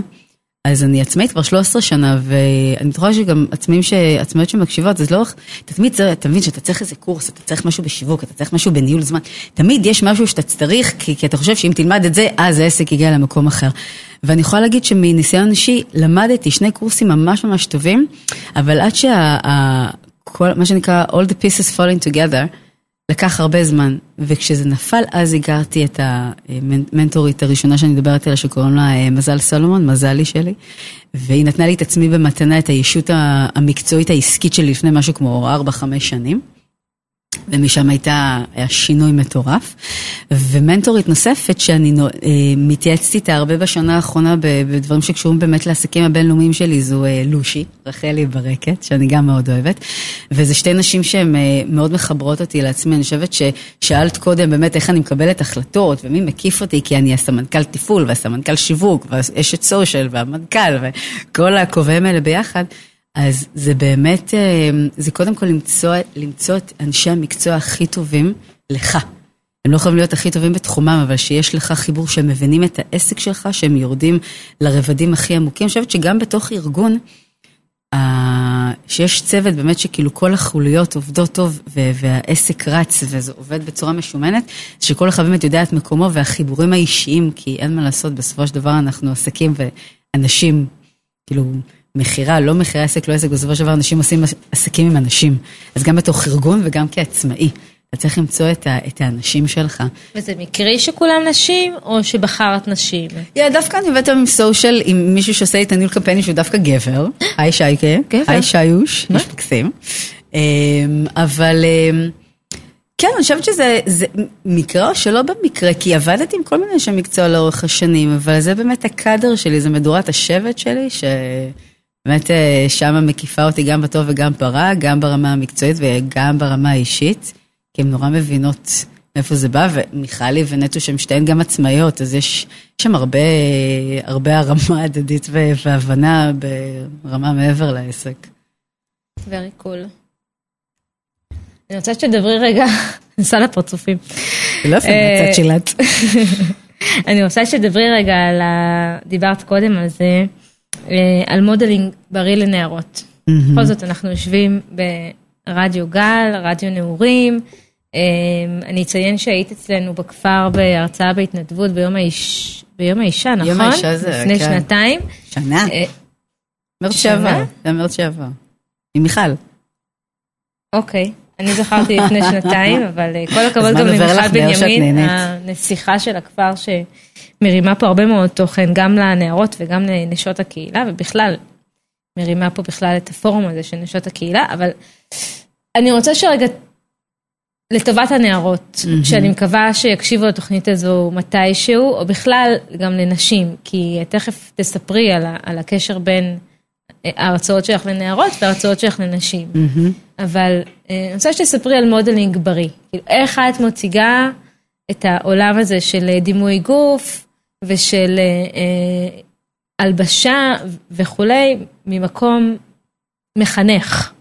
אז אני עצמאית כבר 13 שנה, ואני בטוחה שגם עצמאים ש... עצמאיות שמקשיבות, אז לא... תמיד צריך, אתה מבין שאתה צריך איזה קורס, אתה צריך משהו בשיווק, אתה צריך משהו בניהול זמן. תמיד יש משהו שאתה צריך, כי, כי אתה חושב שאם תלמד את זה, אז העסק יגיע למקום אחר. ואני יכולה להגיד שמניסיון אישי, למדתי שני קורסים ממש ממש טובים, אבל עד שה... כל, מה שנקרא All the pieces falling together, לקח הרבה זמן, וכשזה נפל אז הכרתי את המנטורית הראשונה שאני מדברת עליה שקוראים לה אה, מזל סולומון, מזלי שלי, והיא נתנה לי את עצמי במתנה את הישות המקצועית העסקית שלי לפני משהו כמו 4-5 שנים. ומשם הייתה, היה שינוי מטורף. ומנטורית נוספת שאני אה, מתייעצת איתה הרבה בשנה האחרונה בדברים שקשורים באמת לעסקים הבינלאומיים שלי, זו אה, לושי, רחלי ברקת, שאני גם מאוד אוהבת. וזה שתי נשים שהן אה, מאוד מחברות אותי לעצמי. אני חושבת ששאלת קודם באמת איך אני מקבלת החלטות ומי מקיף אותי, כי אני הסמנכ"ל תפעול והסמנכ"ל שיווק והאשת סושיאל והמנכ"ל וכל הכובעים האלה ביחד. אז זה באמת, אה, זה קודם כל למצוא, למצוא את אנשי המקצוע הכי טובים לך. הם לא יכולים להיות הכי טובים בתחומם, אבל שיש לך חיבור שהם מבינים את העסק שלך, שהם יורדים לרבדים הכי עמוקים. אני חושבת שגם בתוך ארגון, שיש צוות באמת שכאילו כל החוליות עובדות טוב והעסק רץ וזה עובד בצורה משומנת, שכל אחד באמת יודע את מקומו והחיבורים האישיים, כי אין מה לעשות, בסופו של דבר אנחנו עסקים ואנשים, כאילו, מכירה, לא מכירה עסק, לא עסק, בסופו של דבר אנשים עושים עסקים עם אנשים. אז גם בתוך ארגון וגם כעצמאי. אתה צריך למצוא את, ה, את האנשים שלך. וזה מקרי שכולם נשים, או שבחרת נשים? Yeah, דווקא אני עובדת עם סושיאל, עם מישהו שעושה את הניהול קמפיינים שהוא דווקא גבר. היי שייקה. גבר. היי שיוש, איש מקסים. אמ, אבל אמ, כן, אני חושבת שזה מקרה או שלא במקרה, כי עבדתי עם כל מיני אנשי מקצוע לאורך השנים, אבל זה באמת הקאדר שלי, זה מדורת השבט שלי, שבאמת אה, שמה מקיפה אותי גם בטוב וגם ברע, גם ברמה המקצועית וגם ברמה האישית. כי הן נורא מבינות מאיפה זה בא, ומיכלי ונטו שהן שתיהן גם עצמאיות, אז יש שם הרבה, הרבה הרמה הדדית והבנה ברמה מעבר לעסק. Very cool. אני רוצה שתדברי רגע, אני עושה לה פרצופים. זה לא יפה מהצד שלת. אני רוצה שתדברי רגע על ה... דיברת קודם על זה, אה, על modeling בריא לנערות. בכל זאת, אנחנו יושבים ברדיו גל, רדיו נעורים. אמ, אני אציין שהיית אצלנו בכפר בהרצאה בהתנדבות ביום, האיש, ביום האישה, נכון? יום האישה זה, לפני כן. שנתיים. שנה? אה, מרץ שעבר, זה מרץ שעבר. עם מיכל. אוקיי, אני זכרתי לפני שנתיים, אבל אה, כל הכבוד גם למיכל בנימין, הנסיכה של הכפר שמרימה פה הרבה מאוד תוכן, גם לנערות וגם לנשות הקהילה, ובכלל, מרימה פה בכלל את הפורום הזה של נשות הקהילה, אבל אני רוצה שרגע לטובת הנערות, mm-hmm. שאני מקווה שיקשיבו לתוכנית הזו מתישהו, או בכלל גם לנשים, כי תכף תספרי על, על הקשר בין אה, ההרצאות שלך לנערות וההרצאות שלך לנשים. Mm-hmm. אבל אה, אני רוצה שתספרי על modeling בריא. כאילו, איך את מציגה את העולם הזה של דימוי גוף ושל אה, הלבשה וכולי, ממקום מחנך.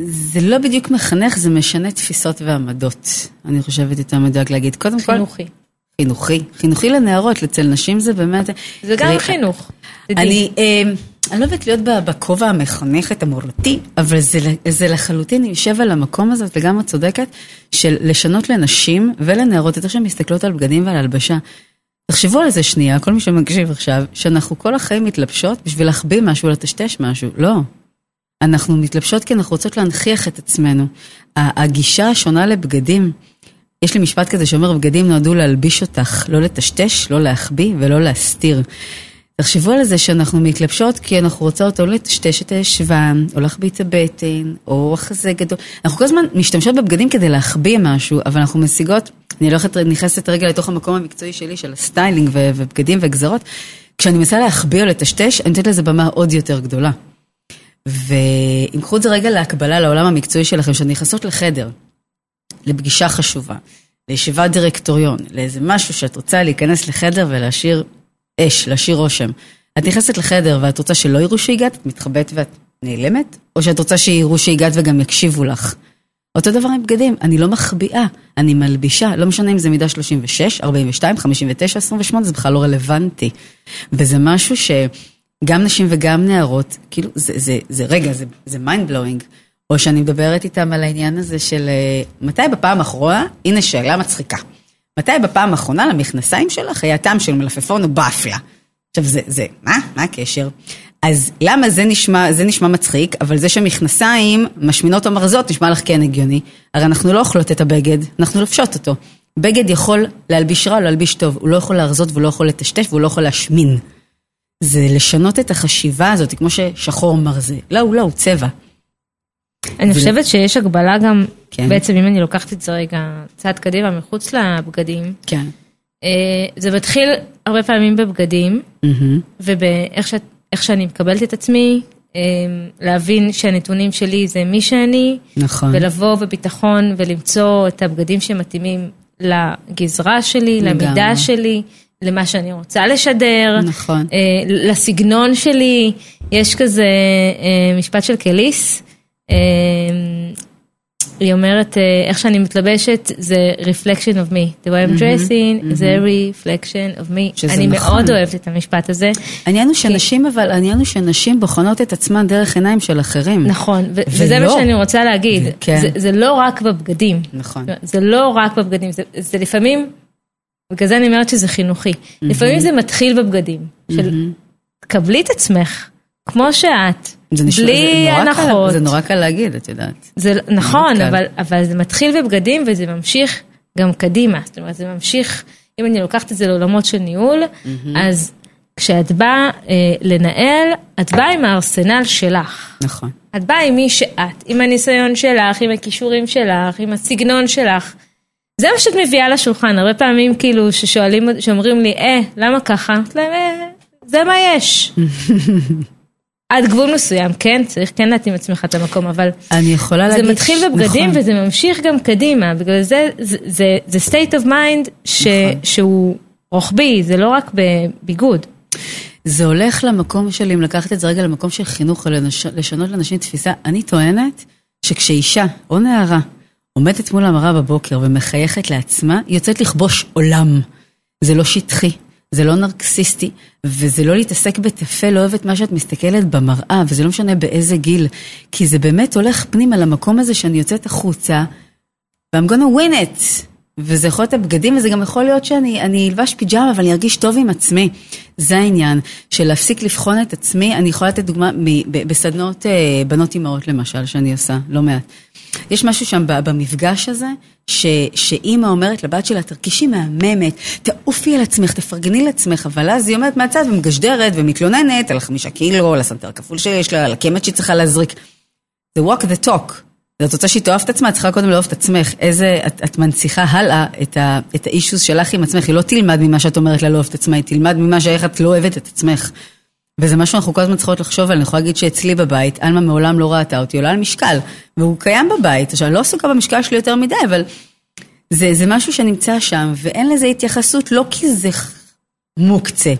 זה לא בדיוק מחנך, זה משנה תפיסות ועמדות. אני חושבת יותר מדויק להגיד. קודם כל... חינוכי. חינוכי. חינוכי לנערות, אצל נשים זה באמת... זה גם חינוך. אני, אה, אני לא אוהבת להיות בכובע המחנכת המורתי, אבל זה, זה לחלוטין יושב על המקום הזה, וגם את צודקת, של לשנות לנשים ולנערות את איך שהן מסתכלות על בגדים ועל הלבשה. תחשבו על זה שנייה, כל מי שמקשיב עכשיו, שאנחנו כל החיים מתלבשות בשביל להחביא משהו, לטשטש משהו. לא. אנחנו מתלבשות כי אנחנו רוצות להנכיח את עצמנו. הגישה השונה לבגדים, יש לי משפט כזה שאומר, בגדים נועדו להלביש אותך, לא לטשטש, לא להחביא ולא להסתיר. תחשבו על זה שאנחנו מתלבשות כי אנחנו רוצות או לטשטש את הישבן, או להחביא את הבטן, או החזה גדול. אנחנו כל הזמן משתמשות בבגדים כדי להחביא משהו, אבל אנחנו משיגות, אני הולכת, נכנסת רגע לתוך המקום המקצועי שלי, של הסטיילינג ובגדים וגזרות. כשאני מנסה להחביא או לטשטש, אני נותנת לזה במה עוד יותר גדולה. ואם תיקחו את זה רגע להקבלה לעולם המקצועי שלכם, שאתן נכנסות לחדר, לפגישה חשובה, לישיבת דירקטוריון, לאיזה משהו שאת רוצה להיכנס לחדר ולהשאיר אש, להשאיר רושם. את נכנסת לחדר ואת רוצה שלא יראו שהגעת, את מתחבאת ואת נעלמת, או שאת רוצה שיראו שהגעת וגם יקשיבו לך. אותו דבר עם בגדים, אני לא מחביאה, אני מלבישה, לא משנה אם זה מידה 36, 42, 59, 28, זה בכלל לא רלוונטי. וזה משהו ש... גם נשים וגם נערות, כאילו, זה, זה, זה רגע, זה, זה mind blowing. או שאני מדברת איתם על העניין הזה של אה, מתי בפעם האחרונה, הנה שאלה מצחיקה. מתי בפעם האחרונה למכנסיים שלך היה טעם של מלפפון או באפלה? עכשיו זה, זה, מה? מה הקשר? אז למה זה נשמע, זה נשמע מצחיק, אבל זה שמכנסיים משמינות או מרזות נשמע לך כן הגיוני. הרי אנחנו לא אוכלות את הבגד, אנחנו לובשות אותו. בגד יכול להלביש רע או להלביש טוב, הוא לא יכול להרזות והוא לא יכול לטשטש והוא לא יכול להשמין. זה לשנות את החשיבה הזאת, כמו ששחור מרזה. לא, הוא לא, הוא צבע. אני חושבת שיש הגבלה גם, כן. בעצם אם אני לוקחת את זה רגע צעד קדימה מחוץ לבגדים. כן. אה, זה מתחיל הרבה פעמים בבגדים, ובאיך ש, שאני מקבלת את עצמי, אה, להבין שהנתונים שלי זה מי שאני, נכון. ולבוא בביטחון ולמצוא את הבגדים שמתאימים לגזרה שלי, למידה שלי. למה שאני רוצה לשדר, נכון. אה, לסגנון שלי, יש כזה אה, משפט של קליס, היא אומרת, אה, איך שאני מתלבשת זה reflection of me. The way I'm dressing is a reflection of me. אני נכון. מאוד אוהבת את המשפט הזה. העניין הוא שנשים, אבל העניין הוא שנשים בוחנות את עצמן דרך עיניים של אחרים. נכון, ו- וזה מה ולא. שאני רוצה להגיד. כן. זה, זה לא רק בבגדים. נכון. זה לא רק בבגדים, זה, זה לפעמים, בגלל זה אני אומרת שזה חינוכי. לפעמים זה מתחיל בבגדים, של קבלי את עצמך, כמו שאת, זה נשמע- בלי זה נורא קל- הנחות. זה נורא קל להגיד, את יודעת. זה נכון. אבל, אבל זה מתחיל בבגדים וזה ממשיך גם קדימה. זאת אומרת, זה ממשיך, אם אני לוקחת את זה לעולמות של ניהול, אז כשאת באה אה, לנהל, את באה עם הארסנל שלך. נכון. את באה עם מי שאת, עם הניסיון שלך, עם הכישורים שלך, עם הסגנון שלך. זה מה שאת מביאה לשולחן, הרבה פעמים כאילו ששואלים, שאומרים לי, אה, למה ככה? אמרתי להם, אה, זה מה יש. עד גבול מסוים, כן, צריך כן להתאים עצמך את המקום, אבל אני יכולה זה להגיד... מתחיל ש- בבגדים נכון. וזה ממשיך גם קדימה, בגלל זה זה, זה, זה state of mind ש, נכון. שהוא רוחבי, זה לא רק בביגוד. זה הולך למקום של, אם לקחת את זה רגע למקום של חינוך, לנש... לשנות לאנשים תפיסה, אני טוענת שכשאישה או נערה עומדת מול המראה בבוקר ומחייכת לעצמה, היא יוצאת לכבוש עולם. זה לא שטחי, זה לא נרקסיסטי, וזה לא להתעסק בטפל, לא אוהבת מה שאת מסתכלת במראה, וזה לא משנה באיזה גיל, כי זה באמת הולך פנימה למקום הזה שאני יוצאת החוצה, ו-I'm gonna win it. וזה יכול להיות הבגדים, וזה גם יכול להיות שאני אני אלבש פיג'מה, אבל אני ארגיש טוב עם עצמי. זה העניין, של להפסיק לבחון את עצמי. אני יכולה לתת דוגמה מ- ב- בסדנות אה, בנות אימהות למשל, שאני עושה, לא מעט. יש משהו שם במפגש הזה, ש- שאימא אומרת לבת שלה, תרגישי מהממת, תעופי על עצמך, תפרגני לעצמך, אבל אז היא עומדת מהצד ומגשדרת ומתלוננת על החמישה קילו, על הסנטר הכפול שיש לה, על הקמט שהיא צריכה להזריק. זה walk the talk. ואת רוצה שהיא תאהב את עצמה, את צריכה קודם לאהוב את עצמך. איזה, את, את מנציחה הלאה את, ה, את האישוס שלך עם עצמך. היא לא תלמד ממה שאת אומרת לה לאהוב את עצמה, היא תלמד ממה שאיך את לא אוהבת את עצמך. וזה משהו שאנחנו כל הזמן צריכות לחשוב עליו. אני יכולה להגיד שאצלי בבית, עלמה מעולם לא ראתה אותי, עולה על משקל. והוא קיים בבית. עכשיו, אני לא עסוקה במשקל שלי יותר מדי, אבל זה, זה משהו שנמצא שם, ואין לזה התייחסות, לא כי זה מוקצה,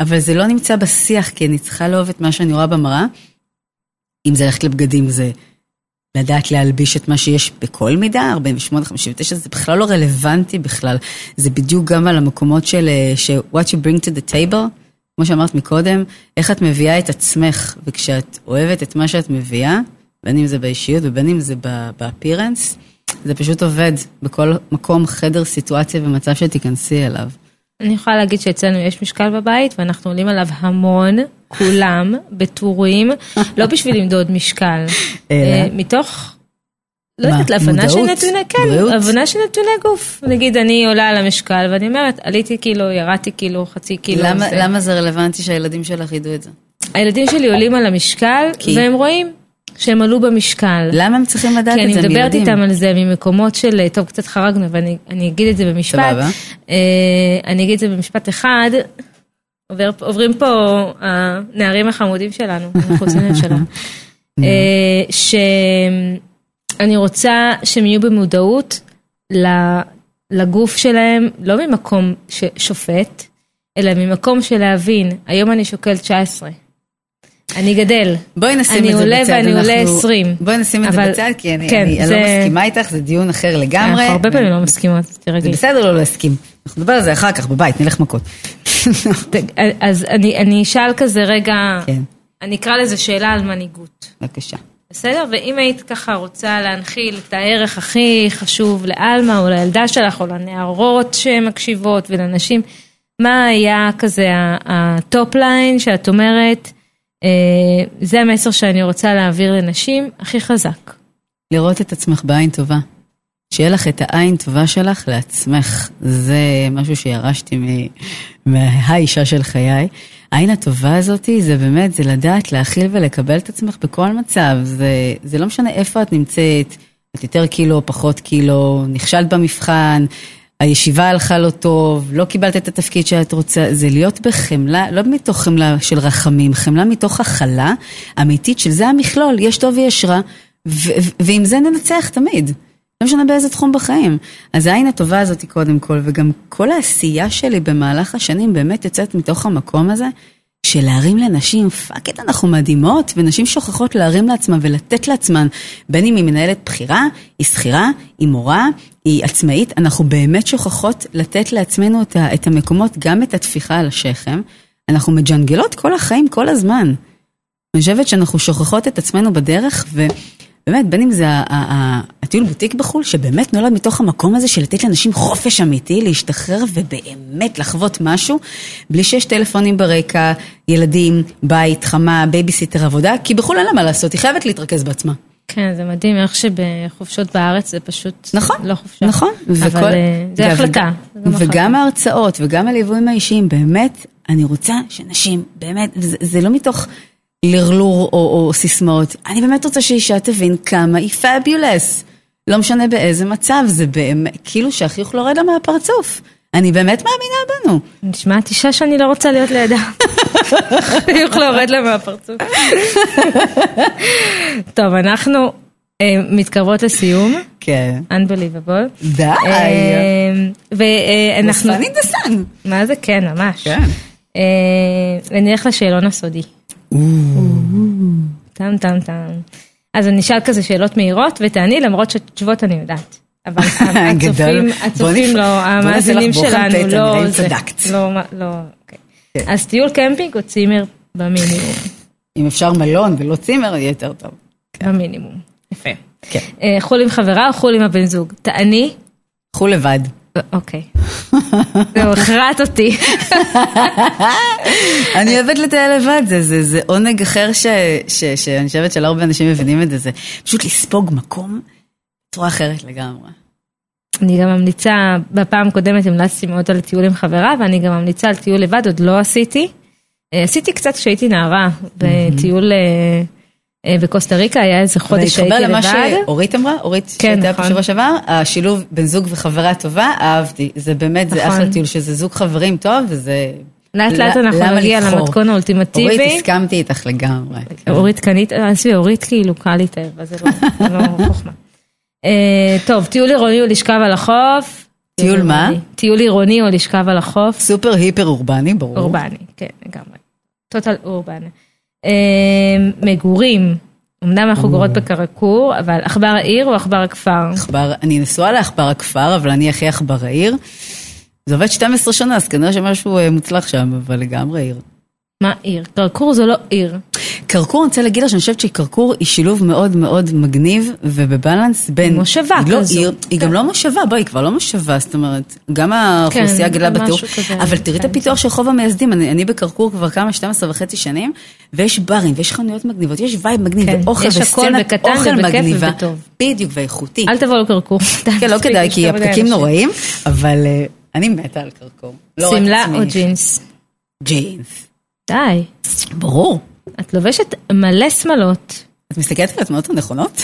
אבל זה לא נמצא בשיח, כי אני צריכה לאהוב את מה שאני רואה במראה. אם זה ללכת לבגדים, זה לדעת להלביש את מה שיש בכל מידה, 48, 59, זה בכלל לא רלוונטי בכלל. זה בדיוק גם על המקומות של אה, ש- what you bring to the table, כמו שאמרת מקודם, איך את מביאה את עצמך, וכשאת אוהבת את מה שאת מביאה, בין אם זה באישיות ובין אם זה באפירנס, זה פשוט עובד בכל מקום, חדר, סיטואציה ומצב שתיכנסי אליו. אני יכולה להגיד שאצלנו יש משקל בבית ואנחנו עולים עליו המון, כולם, בטורים, לא בשביל למדוד משקל? אה, מתוך, לא יודעת, להבנה של? נתוני, כן? הבנה של נתוני גוף. נגיד אני עולה על המשקל ואני אומרת, עליתי קילו, ירדתי קילו, חצי קילו. למה, זה. למה זה רלוונטי שהילדים שלך ידעו את זה? הילדים שלי עולים על המשקל כי? והם רואים שהם עלו במשקל. למה הם צריכים לדעת כי את אני זה? הם מדברת ילדים. איתם על זה ממקומות של, טוב, קצת חרגנו, ואני אני אגיד את זה במשפט. סבבה. אה, אני אגיד את זה במשפט אחד. עובר, עוברים פה הנערים החמודים שלנו, מחוץ לממשלה. אה, שאני רוצה שהם יהיו במודעות לגוף שלהם, לא ממקום ששופט, אלא ממקום של להבין, היום אני שוקל 19. אני גדל. בואי נשים אני את זה עולה בצד. ואני עולה אנחנו- 20. בואי נשים את זה בצד, כי אני כן, אני- אני זה- לא מסכימה איתך, זה דיון אחר לגמרי. אנחנו הרבה פעמים לא מסכימות, זה תרגי. בסדר לא להסכים. אנחנו נדבר על זה אחר כך בבית, נלך מכות. אז אני אני אשאל כזה רגע, כן, אני אקרא לזה שאלה על מנהיגות. בבקשה. בסדר? ואם היית ככה רוצה להנחיל את הערך הכי חשוב לעלמה או לילדה שלך או לנערות שמקשיבות ולנשים, מה היה כזה ה top line שאת אומרת, זה המסר שאני רוצה להעביר לנשים הכי חזק. לראות את עצמך בעין טובה. שיהיה לך את העין טובה שלך לעצמך. זה משהו שירשתי מהאישה של חיי. העין הטובה הזאת זה באמת, זה לדעת להכיל ולקבל את עצמך בכל מצב. זה, זה לא משנה איפה את נמצאת, את יותר קילו פחות קילו, נכשלת במבחן, הישיבה הלכה לא טוב, לא קיבלת את התפקיד שאת רוצה, זה להיות בחמלה, לא מתוך חמלה של רחמים, חמלה מתוך הכלה אמיתית של זה המכלול, יש טוב ויש רע, ועם זה ננצח תמיד. לא משנה באיזה תחום בחיים. אז העין הטובה הזאת קודם כל, וגם כל העשייה שלי במהלך השנים באמת יוצאת מתוך המקום הזה של להרים לנשים, fuck it אנחנו מדהימות, ונשים שוכחות להרים לעצמן ולתת לעצמן, בין אם היא מנהלת בכירה, היא שכירה, היא מורה, היא עצמאית, אנחנו באמת שוכחות לתת לעצמנו את, המקומות, גם את הטפיחה על השכם. אנחנו מג'נגלות כל החיים, כל הזמן. אני חושבת שאנחנו שוכחות את עצמנו בדרך, ובאמת, בין אם זה הטיול בוטיק בחו"ל, שבאמת נולד מתוך המקום הזה של לתת לנשים חופש אמיתי, להשתחרר ובאמת לחוות משהו, בלי שיש טלפונים ברקע, ילדים, בית, חמה, בייביסיטר, עבודה, כי בחו"ל אין לה מה לעשות, היא חייבת להתרכז בעצמה. כן, זה מדהים איך שבחופשות בארץ זה פשוט נכון, לא חופשה. נכון. אבל וכל- אה, זה וגם- החלטה. וגם החלטה. ההרצאות וגם הליוויים האישיים, באמת, אני רוצה שנשים, באמת, זה, זה לא מתוך לרלור או, או סיסמאות, אני באמת רוצה שאישה תבין כמה היא פאביולס. לא משנה באיזה מצב, זה באמת, כאילו שהחיוך לא יורד לה מהפרצוף. אני באמת מאמינה בנו. נשמעת אישה שאני לא רוצה להיות לידה. חיוך לא יורד לה מהפרצוף. טוב, אנחנו אה, מתקרבות לסיום. כן. Unbelievable. די. אה, ואנחנו... סאן. מה זה כן, ממש. כן. אה, ונלך לשאלון הסודי. טם טם טם. אז אני אשאל כזה שאלות מהירות ותעני למרות שתשובות אני יודעת. אבל הצופים, לא, המאזינים שלנו לא, זה. לא, לא, אוקיי. כן. אז טיול קמפינג או צימר במינימום? אם אפשר מלון ולא צימר, יהיה יותר טוב. במינימום, יפה. כן. אה, חו"ל עם חברה או חו"ל עם הבן זוג? תעני. קחו לבד. אוקיי. זהו, הכרעת אותי. אני אוהבת לטייל לבד, זה, זה, זה עונג אחר ש, ש, שאני חושבת שלא הרבה אנשים מבינים את זה, זה פשוט לספוג מקום בצורה אחרת לגמרי. אני גם ממליצה, בפעם הקודמת המלצתי מאוד על טיול עם חברה, ואני גם ממליצה על טיול לבד, עוד לא עשיתי. אה, עשיתי קצת כשהייתי נערה, בטיול אה, בקוסטה ריקה, היה איזה חודש שהייתי להתחבר למה לבד. שאורית אמרה, אורית כן, שהייתה נכון. פה שבוע שעבר, השילוב בן זוג וחברה טובה, אהבתי. זה באמת, זה נכון. אחלה טיול שזה זוג חברים טוב, וזה... לאט לאט אנחנו למה נגיע? למתכון האולטימטיבי. אורית, הסכמתי איתך לגמרי. אורית קנית, עזבי, אורית כאילו קל להתאהב, אז זה לא- זה לא חוכמה. אה, טוב, טיול עירוני או לשכב על החוף? טיול מה? טיול עירוני או לשכב על החוף? סופר היפר אורבני, ברור. אורבני, כן, לגמרי. טוטל אורבן. אה, מגורים, אמנם אנחנו גרות בקרקור, אבל עכבר העיר או עכבר הכפר? עכבר, אני נשואה לעכבר הכפר, אבל אני הכי עכבר העיר. זה עובד 12 שנה, אז כנראה שמשהו אה, מוצלח שם, אבל לגמרי עיר. מה עיר? קרקור זה לא עיר. קרקור, אני רוצה להגיד לך שאני חושבת שקרקור היא שילוב מאוד מאוד מגניב וב balance בין... מושבה היא לא כזו. עיר, היא גם לא מושבה, בואי, היא כבר לא מושבה, זאת אומרת, גם האוכלוסייה כן, גדלה כזה, אבל תראי את כן. הפיתוח של רחוב המייסדים, אני, אני בקרקור כבר כמה, 12 וחצי שנים, ויש ברים, ויש חנויות מגניבות, יש vibe מגניב, כן, ואוכל יש הכל וסצנת בקטן אוכל ובכיף מגניבה. בדיוק, ואיכותי. אל תבואו לקרקור. כן, לא כדאי, כי הפקקים. נוראים, אבל אה, אני מתה על קרקור. לא שמלה. או ג'ינס? ג'ינס. די. ברור. את לובשת מלא שמלות. את מסתכלת על התמונות הנכונות?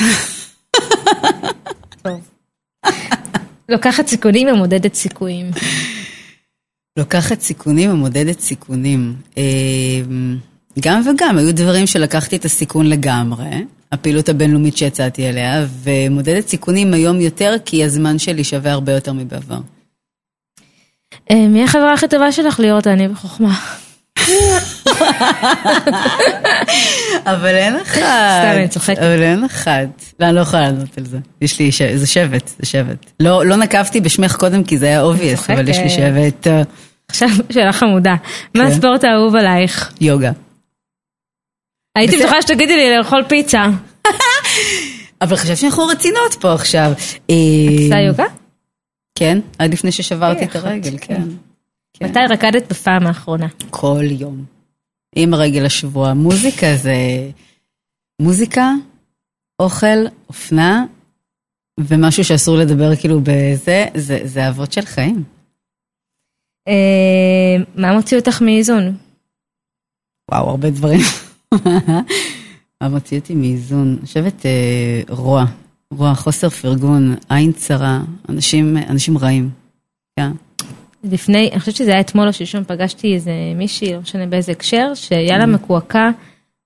טוב. לוקחת סיכונים ומודדת סיכויים. לוקחת סיכונים ומודדת סיכונים. אה, גם וגם, היו דברים שלקחתי את הסיכון לגמרי, הפעילות הבינלאומית שיצאתי אליה, ומודדת סיכונים היום יותר, כי הזמן שלי שווה הרבה יותר מבעבר. אה, מי החברה הכי טובה שלך ליאור תעני בחוכמה? אבל אין אחת. סתם, אני צוחקת. אבל אין אחת. לא, אני לא יכולה לענות על זה. יש לי. זה שבט, זה שבט. לא, לא נקבתי בשמך קודם כי זה היה obvious, אבל יש לי. שבט אה, עכשיו שאלה חמודה. מה כן. הספורט האהוב עלייך? יוגה. הייתי. בטוחה שתגידי לי לאכול פיצה. אבל חשבתי שאנחנו רצינות פה עכשיו. אה, עושה יוגה? כן, עד לפני ששברתי את את? הרגל, כן. כן. מתי רקדת בפעם האחרונה? כל יום. עם הרגל השבוע. מוזיקה זה... מוזיקה, אוכל, אופנה, ומשהו שאסור לדבר כאילו בזה, זה, זה אבות של חיים. אה, מה מוציא אותך מאיזון? וואו, הרבה דברים. מה מוציא אותי מאיזון? אני חושבת אה, רוע. רוע, חוסר פרגון, עין צרה, אנשים, אנשים רעים. כן. לפני, אני חושבת שזה היה אתמול או שלשום, פגשתי איזה מישהי, לא משנה באיזה הקשר, שהיה לה מקועקע,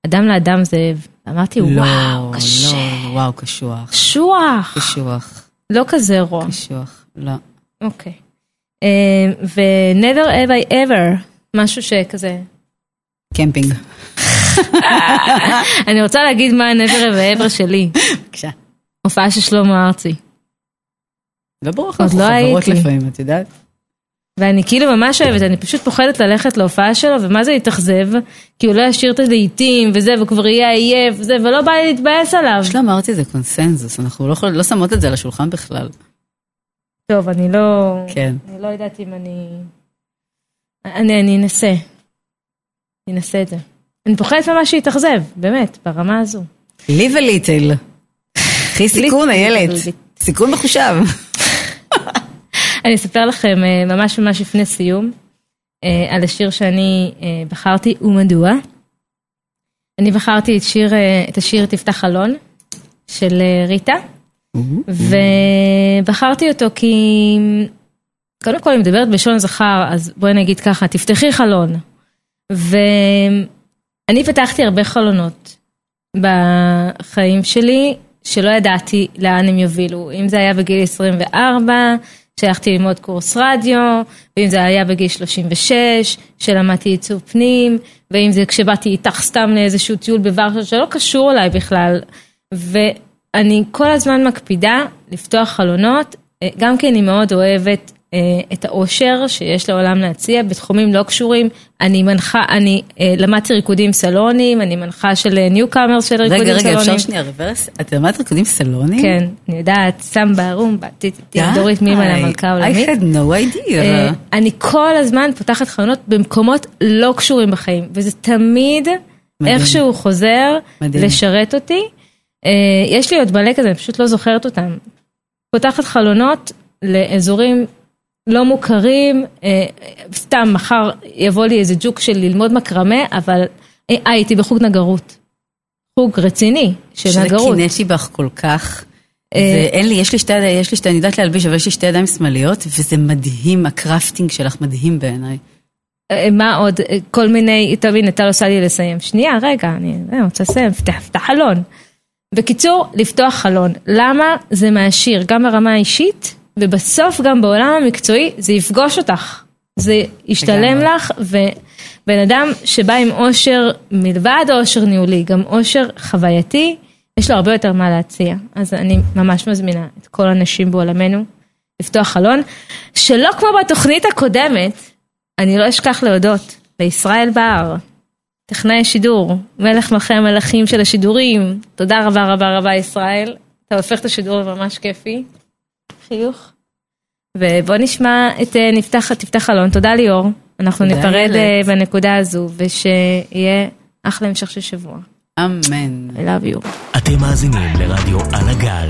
אדם לאדם זאב. אמרתי, וואו, לא, קשה. לא, וואו, קשוח. קשוח. קשוח, לא כזה רוע. קשוח, לא. אוקיי. אה, ו-never have I ever, משהו שכזה, קמפינג. אני רוצה להגיד מה הנבר והעבר שלי. בבקשה. הופעה של שלמה ארצי. לא ברור לך עוד לא חברות. לפעמים, את יודעת? ואני כאילו ממש אוהבת, אני פשוט פוחדת ללכת להופעה שלו, ומה זה להתאכזב? כי הוא לא ישאיר את הלהיטים וזה, והוא כבר יהיה עייף וזה, ולא בא לי להתבאס עליו. שלא אמרתי זה קונסנזוס, אנחנו לא, יכול, לא שמות את זה על השולחן בכלל. טוב, אני לא... כן. אני לא יודעת אם אני... אני, אני אנסה. אני אנסה את זה. אני פוחדת ממש להתאכזב, באמת, ברמה הזו. ליב וליטל. קחי סיכון, איילת. סיכון מחושב. אני אספר לכם אה, ממש ממש לפני סיום אה, על השיר שאני אה, בחרתי, ומדוע. אני בחרתי את, שיר, את השיר תפתח חלון של ריטה, ובחרתי אותו כי קודם כל אני מדברת בלשון זכר, אז בואי נגיד ככה, תפתחי חלון. ואני פתחתי הרבה חלונות בחיים שלי, שלא ידעתי לאן הם יובילו. אם זה היה בגיל 24, שהלכתי ללמוד קורס רדיו, ואם זה היה בגיל 36, שלמדתי עיצוב פנים, ואם זה כשבאתי איתך סתם לאיזשהו טיול בוורשה שלא קשור אליי בכלל. ואני כל הזמן מקפידה לפתוח חלונות, אה, גם כי אני מאוד אוהבת את האושר שיש לעולם להציע בתחומים לא קשורים. אני מנחה, אני אה, למדתי ריקודים סלונים, אני מנחה של ניוקאמר של ריקודים רגע, סלונים. רגע, אפשר שנייה רוורס? את למדת ריקודים סלונים? כן, אני יודעת, סמבה, רומבה, טיטיטי, דורית מימן המלכה העולמית. I had no idea. אה, אני כל הזמן פותחת חלונות במקומות לא קשורים בחיים, וזה תמיד. איכשהו חוזר. לשרת אותי. אה, יש לי עוד מלא כזה, אני פשוט לא זוכרת אותם. פותחת חלונות לאזורים לא מוכרים, אה, סתם מחר יבוא לי איזה ג'וק של ללמוד מקרמה, אבל אה, הייתי בחוג נגרות. חוג רציני של שזה נגרות. קינאתי בך כל כך. אה, ואין לי, יש לי שתי ידיים, יש לי שתי, אני יודעת להלביש, אבל יש לי שתי ידיים שמאליות, וזה מדהים, הקרפטינג שלך מדהים בעיניי. אה, מה עוד? אה, כל מיני, טוב הנה, טל עושה לי לסיים. שנייה, רגע, אני אה, רוצה לסיים, פתח, פתח חלון. בקיצור, לפתוח חלון. למה? זה מעשיר, גם ברמה האישית, ובסוף גם בעולם המקצועי, זה יפגוש אותך. זה ישתלם. לך, ובן אדם שבא עם אושר, מלבד אושר ניהולי, גם אושר חווייתי, יש לו הרבה יותר מה להציע. אז אני ממש מזמינה את כל הנשים בעולמנו לפתוח חלון, שלא כמו בתוכנית הקודמת, אני לא אשכח להודות לישראל בר, טכנאי שידור, מלך מלכי המלכים של השידורים. תודה רבה רבה רבה ישראל, אתה הופך את השידור לממש כיפי. חיוך. ובוא נשמע את אה, נפתח, תפתח חלון, תודה ליאור. אנחנו תודה, ניפרד. אה, בנקודה הזו, ושיהיה אחלה המשך של שבוע. אמן. I love you. אתם מאזינים לרדיו על הגל.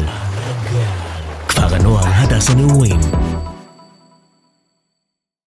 כפר הנוער הדס הנעורים.